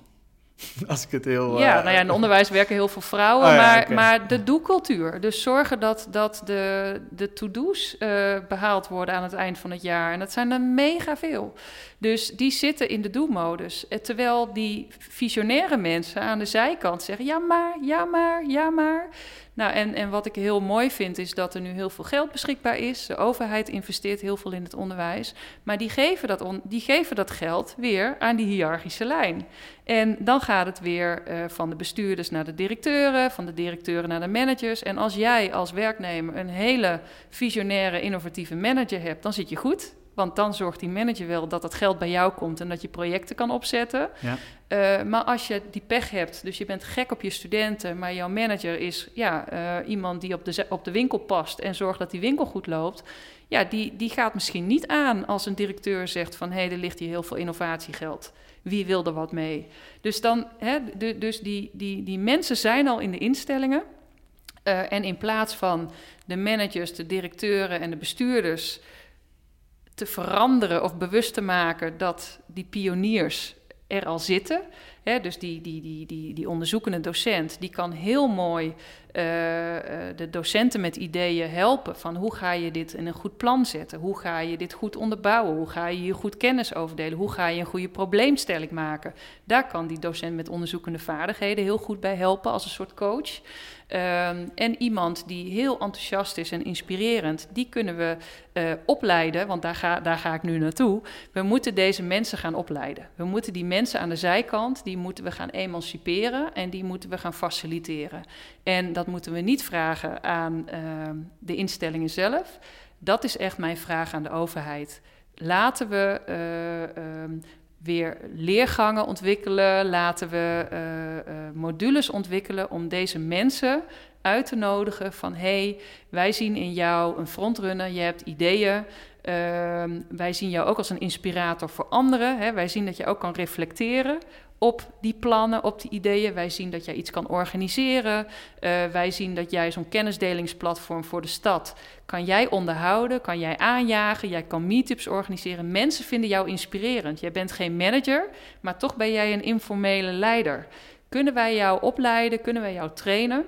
Speaker 1: (laughs) Als ik het heel.
Speaker 2: Ja, uh, nou ja, in onderwijs werken heel veel vrouwen, (laughs) oh, ja, maar, okay. maar de doelcultuur. Dus zorgen dat, dat de, de to-do's uh, behaald worden aan het eind van het jaar. En dat zijn er mega veel. Dus die zitten in de do-modus. Eh, terwijl die visionaire mensen aan de zijkant zeggen: ja, maar, ja, maar, ja, maar. Nou, en, en wat ik heel mooi vind, is dat er nu heel veel geld beschikbaar is. De overheid investeert heel veel in het onderwijs. Maar die geven dat, on, die geven dat geld weer aan die hiërarchische lijn. En dan gaat het weer uh, van de bestuurders naar de directeuren, van de directeuren naar de managers. En als jij als werknemer een hele visionaire, innovatieve manager hebt, dan zit je goed. Want dan zorgt die manager wel dat het geld bij jou komt en dat je projecten kan opzetten. Ja. Uh, maar als je die pech hebt, dus je bent gek op je studenten, maar jouw manager is ja, uh, iemand die op de, op de winkel past en zorgt dat die winkel goed loopt. Ja, die, die gaat misschien niet aan als een directeur zegt van hé, hey, er ligt hier heel veel innovatiegeld. Wie wil er wat mee? Dus, dan, hè, de, dus die, die, die mensen zijn al in de instellingen. Uh, en in plaats van de managers, de directeuren en de bestuurders te veranderen of bewust te maken dat die pioniers er al zitten. Dus die, die, die, die, die onderzoekende docent, die kan heel mooi uh, de docenten met ideeën helpen. Van hoe ga je dit in een goed plan zetten? Hoe ga je dit goed onderbouwen? Hoe ga je hier goed kennis overdelen? Hoe ga je een goede probleemstelling maken? Daar kan die docent met onderzoekende vaardigheden heel goed bij helpen als een soort coach. Um, en iemand die heel enthousiast is en inspirerend, die kunnen we uh, opleiden, want daar ga, daar ga ik nu naartoe. We moeten deze mensen gaan opleiden. We moeten die mensen aan de zijkant, die moeten we gaan emanciperen en die moeten we gaan faciliteren. En dat moeten we niet vragen aan uh, de instellingen zelf. Dat is echt mijn vraag aan de overheid. Laten we uh, weer leergangen ontwikkelen, laten we uh, uh, modules ontwikkelen om deze mensen uit te nodigen van hey, wij zien in jou een frontrunner, je hebt ideeën, uh, wij zien jou ook als een inspirator voor anderen, hè? wij zien dat je ook kan reflecteren op die plannen, op die ideeën. Wij zien dat jij iets kan organiseren. Uh, wij zien dat jij zo'n kennisdelingsplatform voor de stad kan jij onderhouden, kan jij aanjagen, jij kan meetups organiseren. Mensen vinden jou inspirerend. Jij bent geen manager, maar toch ben jij een informele leider. Kunnen wij jou opleiden? Kunnen wij jou trainen?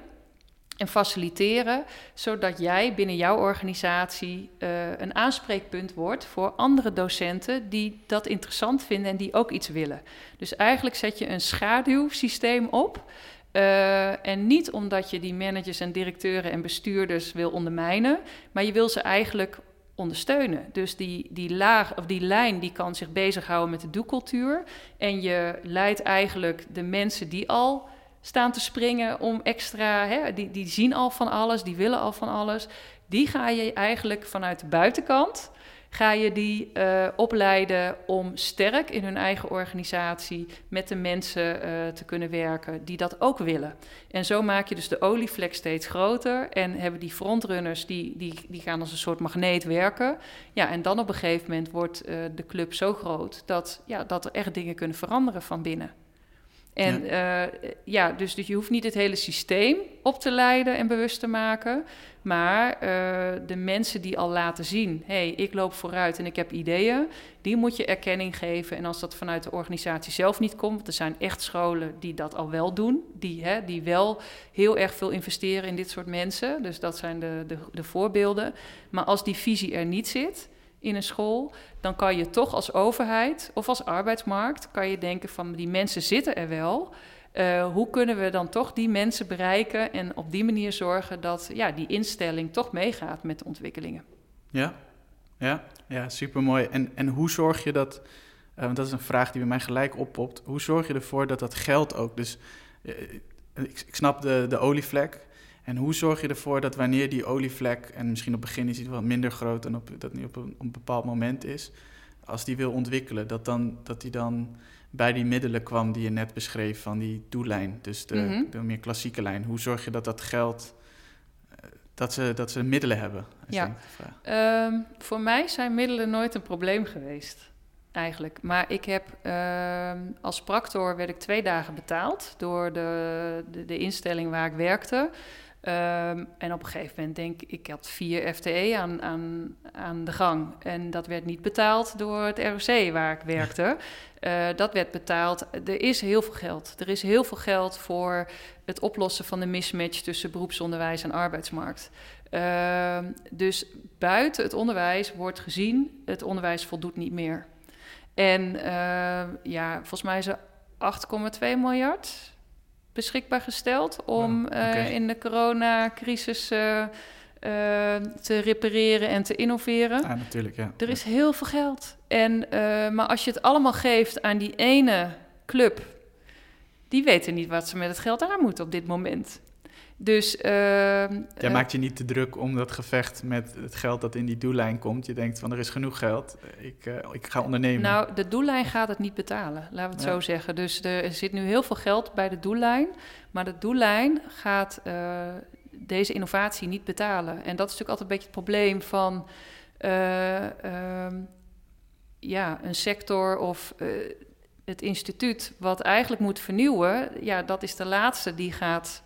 Speaker 2: En faciliteren, zodat jij binnen jouw organisatie uh, een aanspreekpunt wordt voor andere docenten die dat interessant vinden en die ook iets willen. Dus eigenlijk zet je een schaduwsysteem op. Uh, en niet omdat je die managers en directeuren en bestuurders wil ondermijnen, maar je wil ze eigenlijk ondersteunen. Dus die, die laag of die lijn die kan zich bezighouden met de doelcultuur. En je leidt eigenlijk de mensen die al staan te springen om extra, hè, die, die zien al van alles, die willen al van alles. Die ga je eigenlijk vanuit de buitenkant, ga je die uh, opleiden om sterk in hun eigen organisatie met de mensen uh, te kunnen werken die dat ook willen. En zo maak je dus de olievlek steeds groter en hebben die frontrunners, die, die, die gaan als een soort magneet werken. Ja, en dan op een gegeven moment wordt uh, de club zo groot dat, ja, dat er echt dingen kunnen veranderen van binnen. En ja, uh, ja dus, dus je hoeft niet het hele systeem op te leiden en bewust te maken. Maar uh, de mensen die al laten zien: hé, hey, ik loop vooruit en ik heb ideeën, die moet je erkenning geven. En als dat vanuit de organisatie zelf niet komt, want er zijn echt scholen die dat al wel doen, die, hè, die wel heel erg veel investeren in dit soort mensen. Dus dat zijn de, de, de voorbeelden. Maar als die visie er niet zit in een school, dan kan je toch als overheid of als arbeidsmarkt kan je denken van die mensen zitten er wel. Uh, hoe kunnen we dan toch die mensen bereiken en op die manier zorgen dat ja, die instelling toch meegaat met de ontwikkelingen?
Speaker 1: Ja, ja, ja supermooi. En, en hoe zorg je dat, uh, want dat is een vraag die bij mij gelijk oppopt, hoe zorg je ervoor dat dat geld ook, dus uh, ik, ik, snap de, de olievlek, en hoe zorg je ervoor dat wanneer die olievlek, en misschien op het begin is die wat minder groot dan op, dat niet op een, op een bepaald moment is, als die wil ontwikkelen, dat, dan, dat die dan bij die middelen kwam die je net beschreef van die doellijn, dus de, mm-hmm. de meer klassieke lijn. Hoe zorg je dat dat geld, eh, dat ze, dat ze middelen hebben?
Speaker 2: Ja, um, voor mij zijn middelen nooit een probleem geweest eigenlijk. Maar ik heb uh, als practor werd ik twee dagen betaald door de, de, de instelling waar ik werkte. Um, en op een gegeven moment denk ik, ik had vier FTE aan, aan, aan de gang. En dat werd niet betaald door het ROC waar ik werkte. Uh, dat werd betaald. Er is heel veel geld. Er is heel veel geld voor het oplossen van de mismatch tussen beroepsonderwijs en arbeidsmarkt. Uh, dus buiten het onderwijs wordt gezien, het onderwijs voldoet niet meer. En uh, ja, volgens mij is er 8,2 miljard beschikbaar gesteld om okay. uh, in de coronacrisis uh, uh, te repareren en te innoveren.
Speaker 1: Ja, natuurlijk, ja.
Speaker 2: Er is heel veel geld. En, maar als je het allemaal geeft aan die ene club, die weten niet wat ze met het geld aan moeten op dit moment. Dus, uh,
Speaker 1: Jij maakt je niet te druk om dat gevecht met het geld dat in die doellijn komt. Je denkt van er is genoeg geld, ik, uh, ik ga ondernemen.
Speaker 2: Nou, de doellijn gaat het niet betalen, laten we het ja. zo zeggen. Dus er zit nu heel veel geld bij de doellijn, maar de doellijn gaat uh, deze innovatie niet betalen. En dat is natuurlijk altijd een beetje het probleem van ehm, ja, een sector of het instituut wat eigenlijk moet vernieuwen. Ja, dat is de laatste die gaat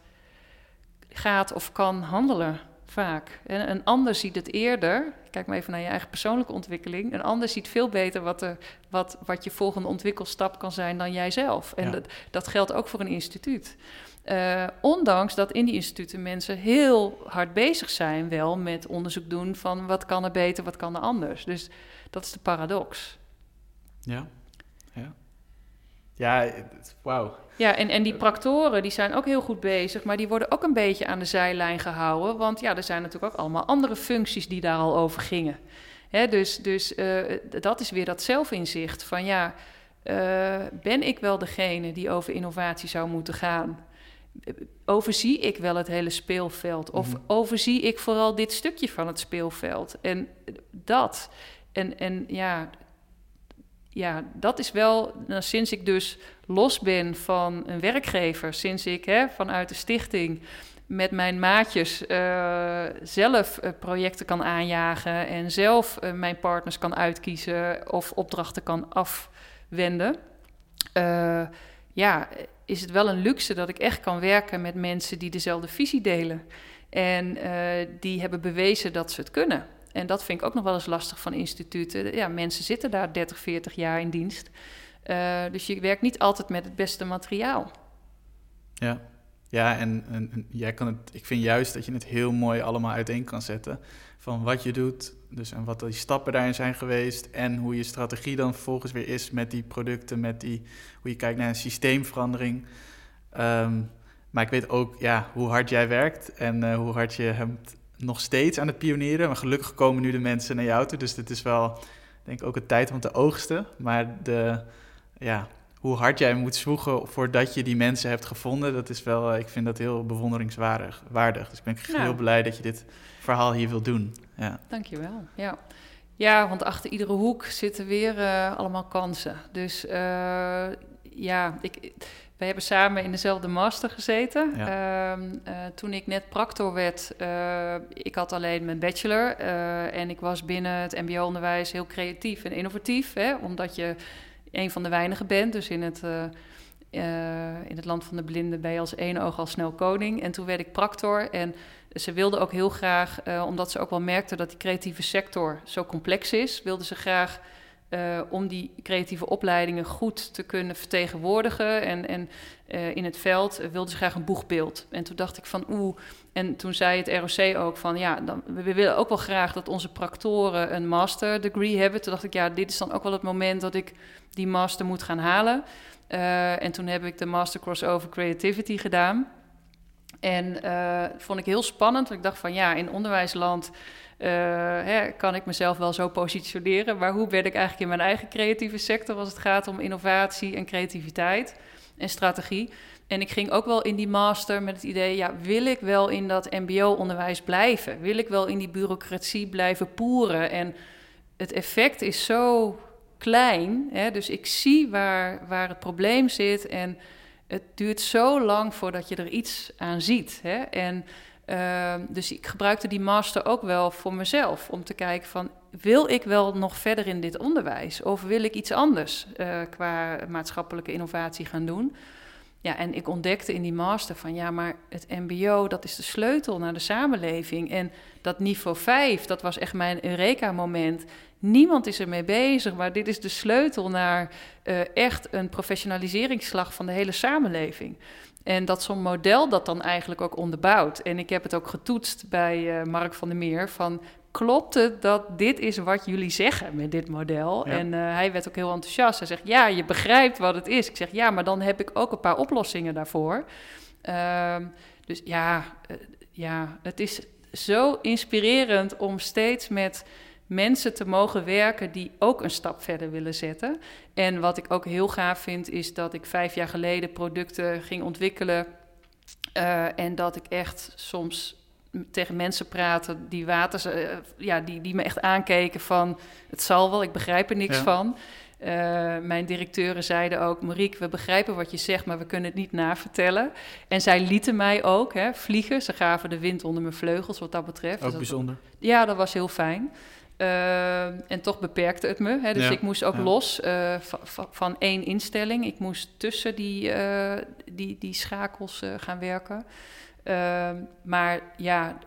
Speaker 2: gaat of kan handelen vaak. En een ander ziet het eerder. Kijk maar even naar je eigen persoonlijke ontwikkeling. Een ander ziet veel beter wat, er, wat, wat je volgende ontwikkelstap kan zijn dan jijzelf. En ja. dat, dat geldt ook voor een instituut. Uh, ondanks dat in die instituten mensen heel hard bezig zijn, wel met onderzoek doen van wat kan er beter, wat kan er anders. Dus dat is de paradox.
Speaker 1: Ja, ja. Ja, wauw.
Speaker 2: Ja, en, en die praktoren die zijn ook heel goed bezig, maar die worden ook een beetje aan de zijlijn gehouden. Want ja, er zijn natuurlijk ook allemaal andere functies die daar al over gingen. Hè, dus dus uh, dat is weer dat zelfinzicht van ja, uh, ben ik wel degene die over innovatie zou moeten gaan? Overzie ik wel het hele speelveld? Of mm-hmm. overzie ik vooral dit stukje van het speelveld? En dat. En, en ja, ja, dat is wel, nou, sinds ik dus los ben van een werkgever, sinds ik hè, vanuit de stichting met mijn maatjes uh, zelf uh, projecten kan aanjagen en zelf uh, mijn partners kan uitkiezen of opdrachten kan afwenden. ja, is het wel een luxe dat ik echt kan werken met mensen die dezelfde visie delen. En die hebben bewezen dat ze het kunnen. En dat vind ik ook nog wel eens lastig van instituten. Ja, mensen zitten daar 30, 40 jaar in dienst. Uh, dus je werkt niet altijd met het beste materiaal.
Speaker 1: Ja, Ja, en, en, jij kan het, ik vind juist dat je het heel mooi allemaal uiteen kan zetten. Van wat je doet, dus en wat die stappen daarin zijn geweest. En hoe je strategie dan vervolgens weer is met die producten, met die, hoe je kijkt naar een systeemverandering. Ehm, maar ik weet ook ja, hoe hard jij werkt en uh, hoe hard je hebt nog steeds aan het pionieren. Maar gelukkig komen nu de mensen naar jou toe. Dus dit is wel, denk ik, ook een tijd om te oogsten. Maar de, ja, hoe hard jij moet zwoegen voordat je die mensen hebt gevonden, dat is wel, eh, ik vind dat heel bewonderingswaardig. Waardig. Dus ik ben heel blij dat je dit verhaal hier wilt doen. Ja.
Speaker 2: Dankjewel. Ja. ja, want achter iedere hoek zitten weer uh, allemaal kansen. Dus uh, ja, ik, we hebben samen in dezelfde master gezeten. Ja. Uh, toen ik net practor werd, ik had alleen mijn bachelor. en ik was binnen het mbo-onderwijs heel creatief en innovatief. Hè, omdat je een van de weinigen bent. Dus in het, uh, uh, in het land van de blinden ben je als één oog al snel koning. En toen werd ik practor. En ze wilden ook heel graag, uh, omdat ze ook wel merkten dat die creatieve sector zo complex is, wilden ze graag uh, om die creatieve opleidingen goed te kunnen vertegenwoordigen. En, en uh, in het veld wilden ze graag een boegbeeld. En toen dacht ik van oeh. En toen zei het ROC ook van ja, dan, we willen ook wel graag dat onze practoren een master degree hebben. Toen dacht ik ja, dit is dan ook wel het moment dat ik die master moet gaan halen. en toen heb ik de Master Crossover Creativity gedaan. En vond ik heel spannend. Ik dacht van ja, in onderwijsland uh, hè, kan ik mezelf wel zo positioneren. Maar hoe ben ik eigenlijk in mijn eigen creatieve sector als het gaat om innovatie en creativiteit en strategie? En ik ging ook wel in die master met het idee: ja, wil ik wel in dat MBO-onderwijs blijven? Wil ik wel in die bureaucratie blijven poeren? En het effect is zo klein. Hè, dus ik zie waar, waar het probleem zit. En het duurt zo lang voordat je er iets aan ziet. Hè? En uh, dus ik gebruikte die master ook wel voor mezelf. Om te kijken van, wil ik wel nog verder in dit onderwijs? Of wil ik iets anders uh, qua maatschappelijke innovatie gaan doen? Ja, en ik ontdekte in die master van, ja, maar het mbo, dat is de sleutel naar de samenleving. En dat niveau 5, dat was echt mijn Eureka-moment. Niemand is ermee bezig, maar dit is de sleutel naar uh, echt een professionaliseringsslag van de hele samenleving. En dat zo'n model dat dan eigenlijk ook onderbouwt. En ik heb het ook getoetst bij uh, Mark van der Meer van klopt het dat dit is wat jullie zeggen met dit model? En uh, hij werd ook heel enthousiast. Hij zegt, ja, je begrijpt wat het is. Ik zeg, ja, maar dan heb ik ook een paar oplossingen daarvoor. Uh, dus ja, uh, ja, het is zo inspirerend om steeds met mensen te mogen werken die ook een stap verder willen zetten. En wat ik ook heel gaaf vind, is dat ik vijf jaar geleden producten ging ontwikkelen. Uh, en dat ik echt soms tegen mensen praten die water, uh, ja, die, die me echt aankeken van het zal wel, ik begrijp er niks ja. van. Uh, mijn directeuren zeiden ook: Marieke, we begrijpen wat je zegt, maar we kunnen het niet navertellen. En zij lieten mij ook hè, vliegen. Ze gaven de wind onder mijn vleugels, wat dat betreft.
Speaker 1: Ook dus bijzonder.
Speaker 2: Ja, dat was heel fijn. Uh, en toch beperkte het me. Hè? Dus ja, ik moest ook ja. los uh, van één instelling. Ik moest tussen die, uh, die, die schakels gaan werken. Ehm, maar ja,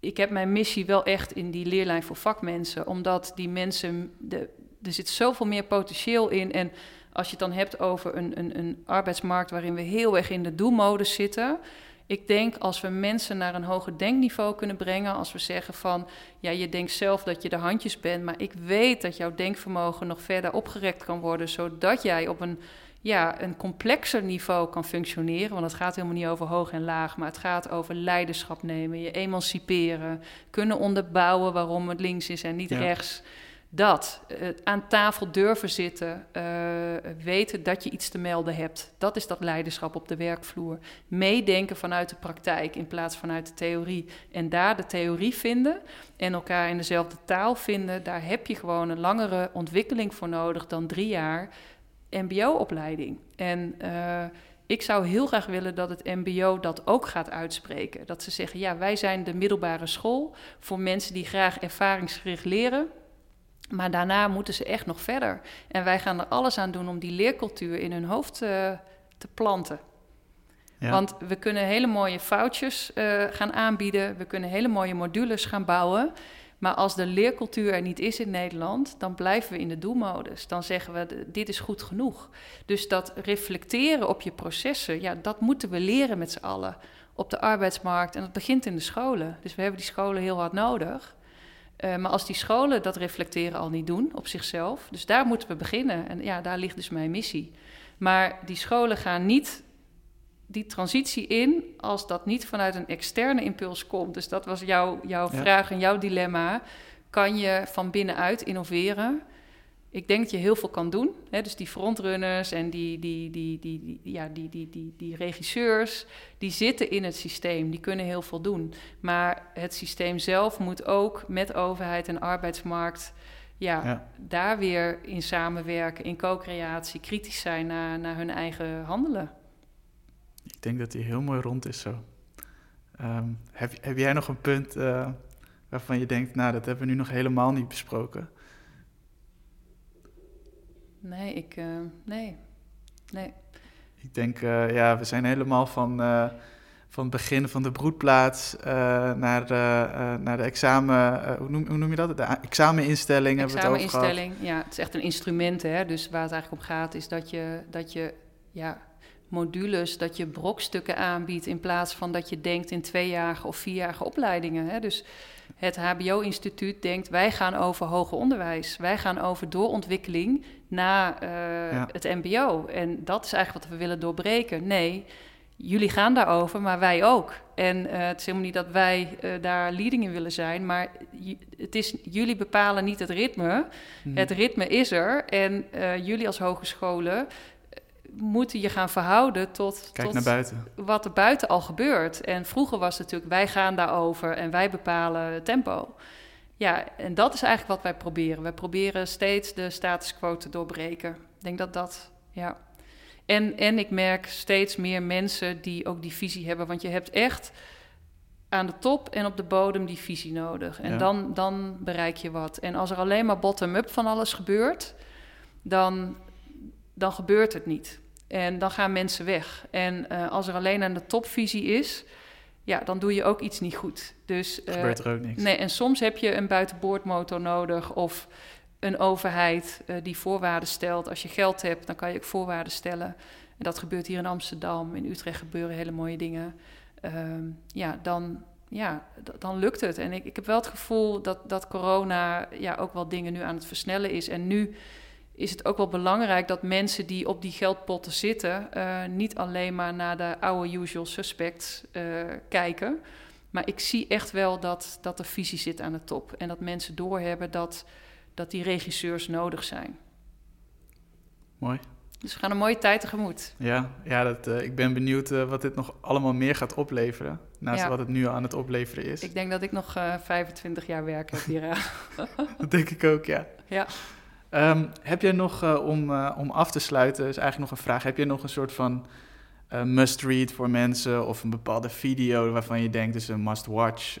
Speaker 2: ik heb mijn missie wel echt in die leerlijn voor vakmensen. Omdat die mensen, de, er zit zoveel meer potentieel in. En als je het dan hebt over een, een, een arbeidsmarkt waarin we heel erg in de doelmodus zitten ik denk als we mensen naar een hoger denkniveau kunnen brengen, als we zeggen van, ja, je denkt zelf dat je de handjes bent, maar ik weet dat jouw denkvermogen nog verder opgerekt kan worden, zodat jij op een, ja, een complexer niveau kan functioneren. Want het gaat helemaal niet over hoog en laag, maar het gaat over leiderschap nemen, je emanciperen, kunnen onderbouwen waarom het links is en niet ja. rechts dat. Uh, aan tafel durven zitten, uh, weten dat je iets te melden hebt. Dat is dat leiderschap op de werkvloer. Meedenken vanuit de praktijk in plaats vanuit de theorie. En daar de theorie vinden en elkaar in dezelfde taal vinden, daar heb je gewoon een langere ontwikkeling voor nodig dan drie jaar MBO-opleiding. En uh, ik zou heel graag willen dat het MBO dat ook gaat uitspreken. Dat ze zeggen: ja, wij zijn de middelbare school voor mensen die graag ervaringsgericht leren maar daarna moeten ze echt nog verder. En wij gaan er alles aan doen om die leercultuur in hun hoofd uh, te planten. Ja. Want we kunnen hele mooie foutjes uh, gaan aanbieden. We kunnen hele mooie modules gaan bouwen. Maar als de leercultuur er niet is in Nederland, dan blijven we in de doelmodus. Dan zeggen we, dit is goed genoeg. Dus dat reflecteren op je processen, ja, dat moeten we leren met z'n allen op de arbeidsmarkt. En dat begint in de scholen. Dus we hebben die scholen heel hard nodig. Uh, maar als die scholen dat reflecteren al niet doen op zichzelf, dus daar moeten we beginnen. En ja, daar ligt dus mijn missie. Maar die scholen gaan niet die transitie in als dat niet vanuit een externe impuls komt. Dus dat was jouw, jouw vraag en jouw dilemma. Kan je van binnenuit innoveren? Ik denk dat je heel veel kan doen. Hè? Dus die frontrunners en die, die, die, die, die, ja, die, die, die, die regisseurs, die zitten in het systeem. Die kunnen heel veel doen. Maar het systeem zelf moet ook met overheid en arbeidsmarkt... Ja, ja. daar weer in samenwerken, in co-creatie, kritisch zijn naar, naar hun eigen handelen.
Speaker 1: Ik denk dat die heel mooi rond is zo. Ehm, heb, heb jij nog een punt uh, waarvan je denkt, nou, dat hebben we nu nog helemaal niet besproken?
Speaker 2: Nee, ik. Uh, nee. Nee.
Speaker 1: Ik denk, uh, ja, we zijn helemaal van, van het begin van de broedplaats naar, de, naar de examen. Hoe noem, hoe, noem, je dat? De exameninstelling.
Speaker 2: Exameninstelling, ja. Het is echt een instrument, hè. Dus waar het eigenlijk om gaat, is dat je, dat je ja, modules, dat je brokstukken aanbiedt in plaats van dat je denkt in tweejarige of vierjarige opleidingen. Hè? Dus het HBO-instituut denkt, wij gaan over hoger onderwijs. Wij gaan over doorontwikkeling na uh, het MBO. En dat is eigenlijk wat we willen doorbreken. Nee, jullie gaan daarover, maar wij ook. En uh, het is helemaal niet dat wij uh, daar leading in willen zijn, maar het is, jullie bepalen niet het ritme. Mhm. Het ritme is er. En jullie als hogescholen moeten je gaan verhouden tot,
Speaker 1: Kijk naar buiten.
Speaker 2: wat er buiten al gebeurt. En vroeger was het natuurlijk, wij gaan daarover en wij bepalen tempo. Ja, en dat is eigenlijk wat wij proberen. Wij proberen steeds de status quo te doorbreken. Ik denk dat dat, ja. En, en ik merk steeds meer mensen die ook die visie hebben. Want je hebt echt aan de top en op de bodem die visie nodig. En dan, dan bereik je wat. En als er alleen maar bottom-up van alles gebeurt, dan, dan gebeurt het niet. En dan gaan mensen weg. En uh, als er alleen aan de topvisie is, ja, dan doe je ook iets niet goed. Dus,
Speaker 1: uh, gebeurt er ook niks.
Speaker 2: Nee, en soms heb je een buitenboordmotor nodig of een overheid uh, die voorwaarden stelt. Als je geld hebt, dan kan je ook voorwaarden stellen. En dat gebeurt hier in Amsterdam. In Utrecht gebeuren hele mooie dingen. Ehm, ja, dan, ja, dan lukt het. En ik, ik heb wel het gevoel dat, dat corona ja, ook wel dingen nu aan het versnellen is. En nu is het ook wel belangrijk dat mensen die op die geldpotten zitten, uh, niet alleen maar naar de oude usual suspects uh, kijken. Maar ik zie echt wel dat, dat er visie zit aan de top. En dat mensen doorhebben dat, dat die regisseurs nodig zijn.
Speaker 1: Mooi.
Speaker 2: Dus we gaan een mooie tijd tegemoet.
Speaker 1: Ja, ja dat, uh, ik ben benieuwd wat dit nog allemaal meer gaat opleveren. Naast ja. wat het nu aan het opleveren is.
Speaker 2: Ik denk dat ik nog 25 jaar werk heb hier. (laughs)
Speaker 1: dat denk ik ook, ja.
Speaker 2: Ja.
Speaker 1: Um, heb jij nog, uh, om, uh, om af te sluiten, is eigenlijk nog een vraag. Heb je nog een soort van uh, must-read voor mensen of een bepaalde video waarvan je denkt, dus een must-watch,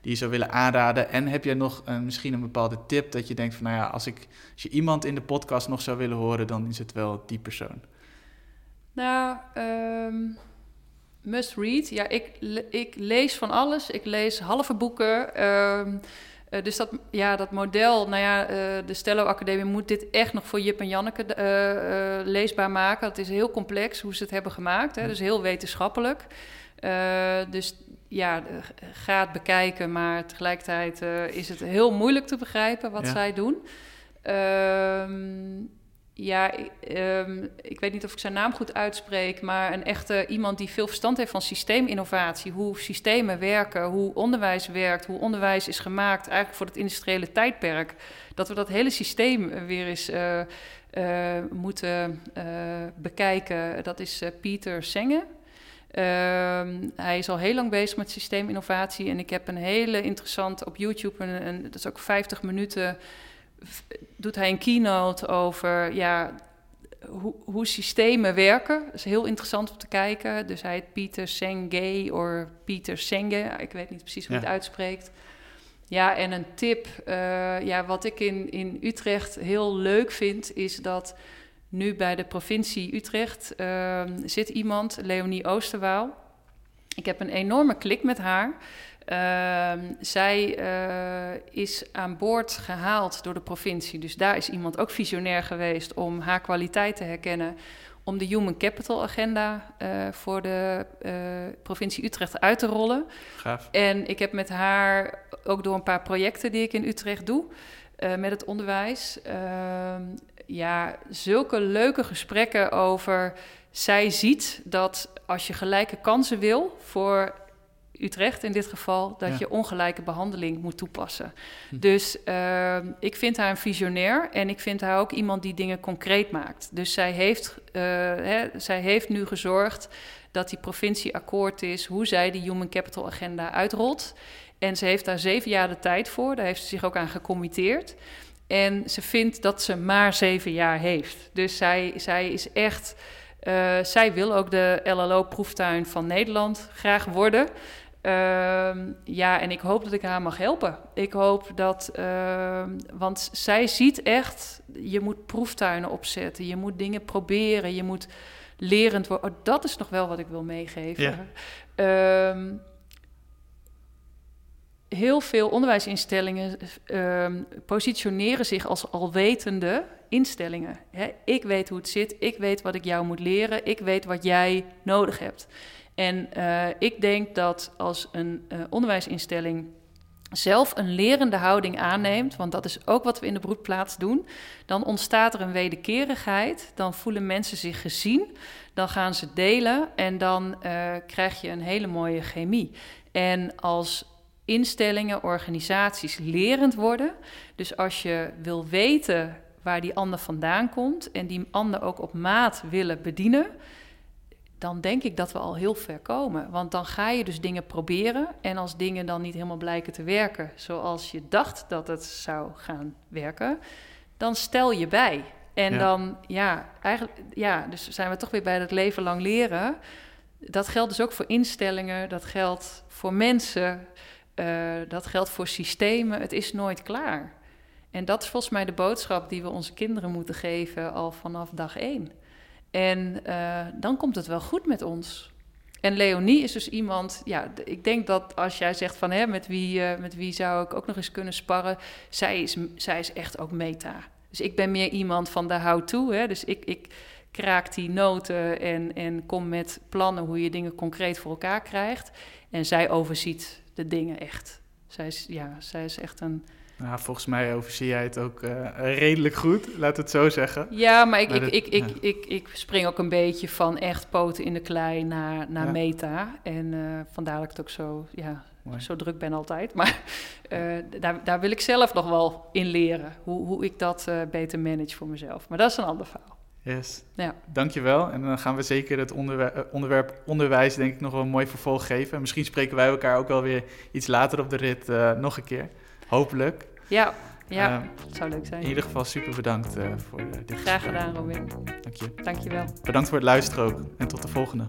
Speaker 1: die je zou willen aanraden? En heb jij nog misschien een bepaalde tip dat je denkt van, nou ja, als, ik, als je iemand in de podcast nog zou willen horen, dan is het wel die persoon?
Speaker 2: Nou, um, must-read. Ja, ik, ik lees van alles. Ik lees halve boeken. Um, uh, dus dat, ja, dat model, nou ja, uh, de Stello Academie moet dit echt nog voor Jip en Janneke uh, leesbaar maken. Het is heel complex hoe ze het hebben gemaakt, hè, dus heel wetenschappelijk. dus ja, ga het bekijken, maar tegelijkertijd is het heel moeilijk te begrijpen wat ja. zij doen. Ehm, ja, um, ik weet niet of ik zijn naam goed uitspreek, maar een echte iemand die veel verstand heeft van systeeminnovatie, hoe systemen werken, hoe onderwijs werkt, hoe onderwijs is gemaakt, eigenlijk voor het industriële tijdperk. Dat we dat hele systeem weer eens uh, uh, moeten uh, bekijken. Dat is Pieter Senge. Um, hij is al heel lang bezig met systeeminnovatie en ik heb een hele interessante op YouTube, een, een, dat is ook 50 minuten doet hij een keynote over ja, hoe, hoe systemen werken. Dat is heel interessant om te kijken. Dus hij heet Pieter Senge of Pieter Senge. Ik weet niet precies hoe ja. het uitspreekt. Ja, en een tip. Uh, ja, wat ik in, in Utrecht heel leuk vind, is dat nu bij de provincie Utrecht uh, zit iemand, Leonie Oosterwaal. Ik heb een enorme klik met haar. Ehm, zij eh, is aan boord gehaald door de provincie. Dus daar is iemand ook visionair geweest om haar kwaliteit te herkennen. Om de Human Capital Agenda uh, voor de uh, provincie Utrecht uit te rollen.
Speaker 1: Gaaf.
Speaker 2: En ik heb met haar ook door een paar projecten die ik in Utrecht doe. met het onderwijs. Ehm, ja, zulke leuke gesprekken over. Zij ziet dat als je gelijke kansen wil voor Utrecht in dit geval, dat je ongelijke behandeling moet toepassen. Hm. Dus uh, ik vind haar een visionair en ik vind haar ook iemand die dingen concreet maakt. Dus zij heeft, uh, hè, zij heeft nu gezorgd dat die provincie akkoord is hoe zij die Human Capital Agenda uitrolt. En ze heeft daar zeven jaar de tijd voor, daar heeft ze zich ook aan gecommitteerd. En ze vindt dat ze maar zeven jaar heeft. Dus zij, zij is echt. Uh, zij wil ook de LLO-proeftuin van Nederland graag worden. Uh, ja, en ik hoop dat ik haar mag helpen. Ik hoop dat, uh, want zij ziet echt, je moet proeftuinen opzetten, je moet dingen proberen, je moet lerend worden. Oh, dat is nog wel wat ik wil meegeven. Ja. Uh, heel veel onderwijsinstellingen ehm, positioneren zich als alwetende instellingen. Hè? Ik weet hoe het zit, ik weet wat ik jou moet leren, ik weet wat jij nodig hebt. En uh, ik denk dat als een uh, onderwijsinstelling zelf een lerende houding aanneemt, want dat is ook wat we in de broedplaats doen, dan ontstaat er een wederkerigheid, dan voelen mensen zich gezien, dan gaan ze delen en dan uh, krijg je een hele mooie chemie. En als instellingen, organisaties lerend worden, dus als je wil weten waar die ander vandaan komt en die ander ook op maat willen bedienen, dan denk ik dat we al heel ver komen. Want dan ga je dus dingen proberen. En als dingen dan niet helemaal blijken te werken zoals je dacht dat het zou gaan werken, dan stel je bij. En dan, ja, eigenlijk, ja, dus zijn we toch weer bij dat leven lang leren. Dat geldt dus ook voor instellingen, dat geldt voor mensen, uh, dat geldt voor systemen. Het is nooit klaar. En dat is volgens mij de boodschap die we onze kinderen moeten geven al vanaf dag één. En uh, dan komt het wel goed met ons. En Leonie is dus iemand, ja, ik denk dat als jij zegt van hè, met, wie, uh, met wie zou ik ook nog eens kunnen sparren, zij is, zij is echt ook meta. Dus ik ben meer iemand van de how-to. Dus ik, ik kraak die noten en, en kom met plannen hoe je dingen concreet voor elkaar krijgt. En zij overziet de dingen echt. Zij is, ja, zij is echt een,
Speaker 1: nou, volgens mij overzie jij het ook uh, redelijk goed, laat het zo zeggen.
Speaker 2: Ja, maar ik, ik, ik, ik, ik, ik, spring ook een beetje van echt poten in de klei naar, naar ja. meta. En uh, vandaar dat ik het ook zo, ja, zo druk ben altijd. Maar uh, (laughs) daar, daar wil ik zelf nog wel in leren, hoe, hoe ik dat beter manage voor mezelf. Maar dat is een ander verhaal.
Speaker 1: Yes. Ja. Dankjewel. En dan gaan we zeker het onderwerp, onderwerp onderwijs denk ik nog wel een mooi vervolg geven. Misschien spreken wij elkaar ook wel weer iets later op de rit nog een keer. Hopelijk.
Speaker 2: Ja, ja ehm, het zou leuk zijn.
Speaker 1: In ieder geval super bedankt eh, voor eh, dit
Speaker 2: Graag gedaan, Robin.
Speaker 1: Dank je.
Speaker 2: Dank je wel.
Speaker 1: Bedankt voor het luisteren en tot de volgende.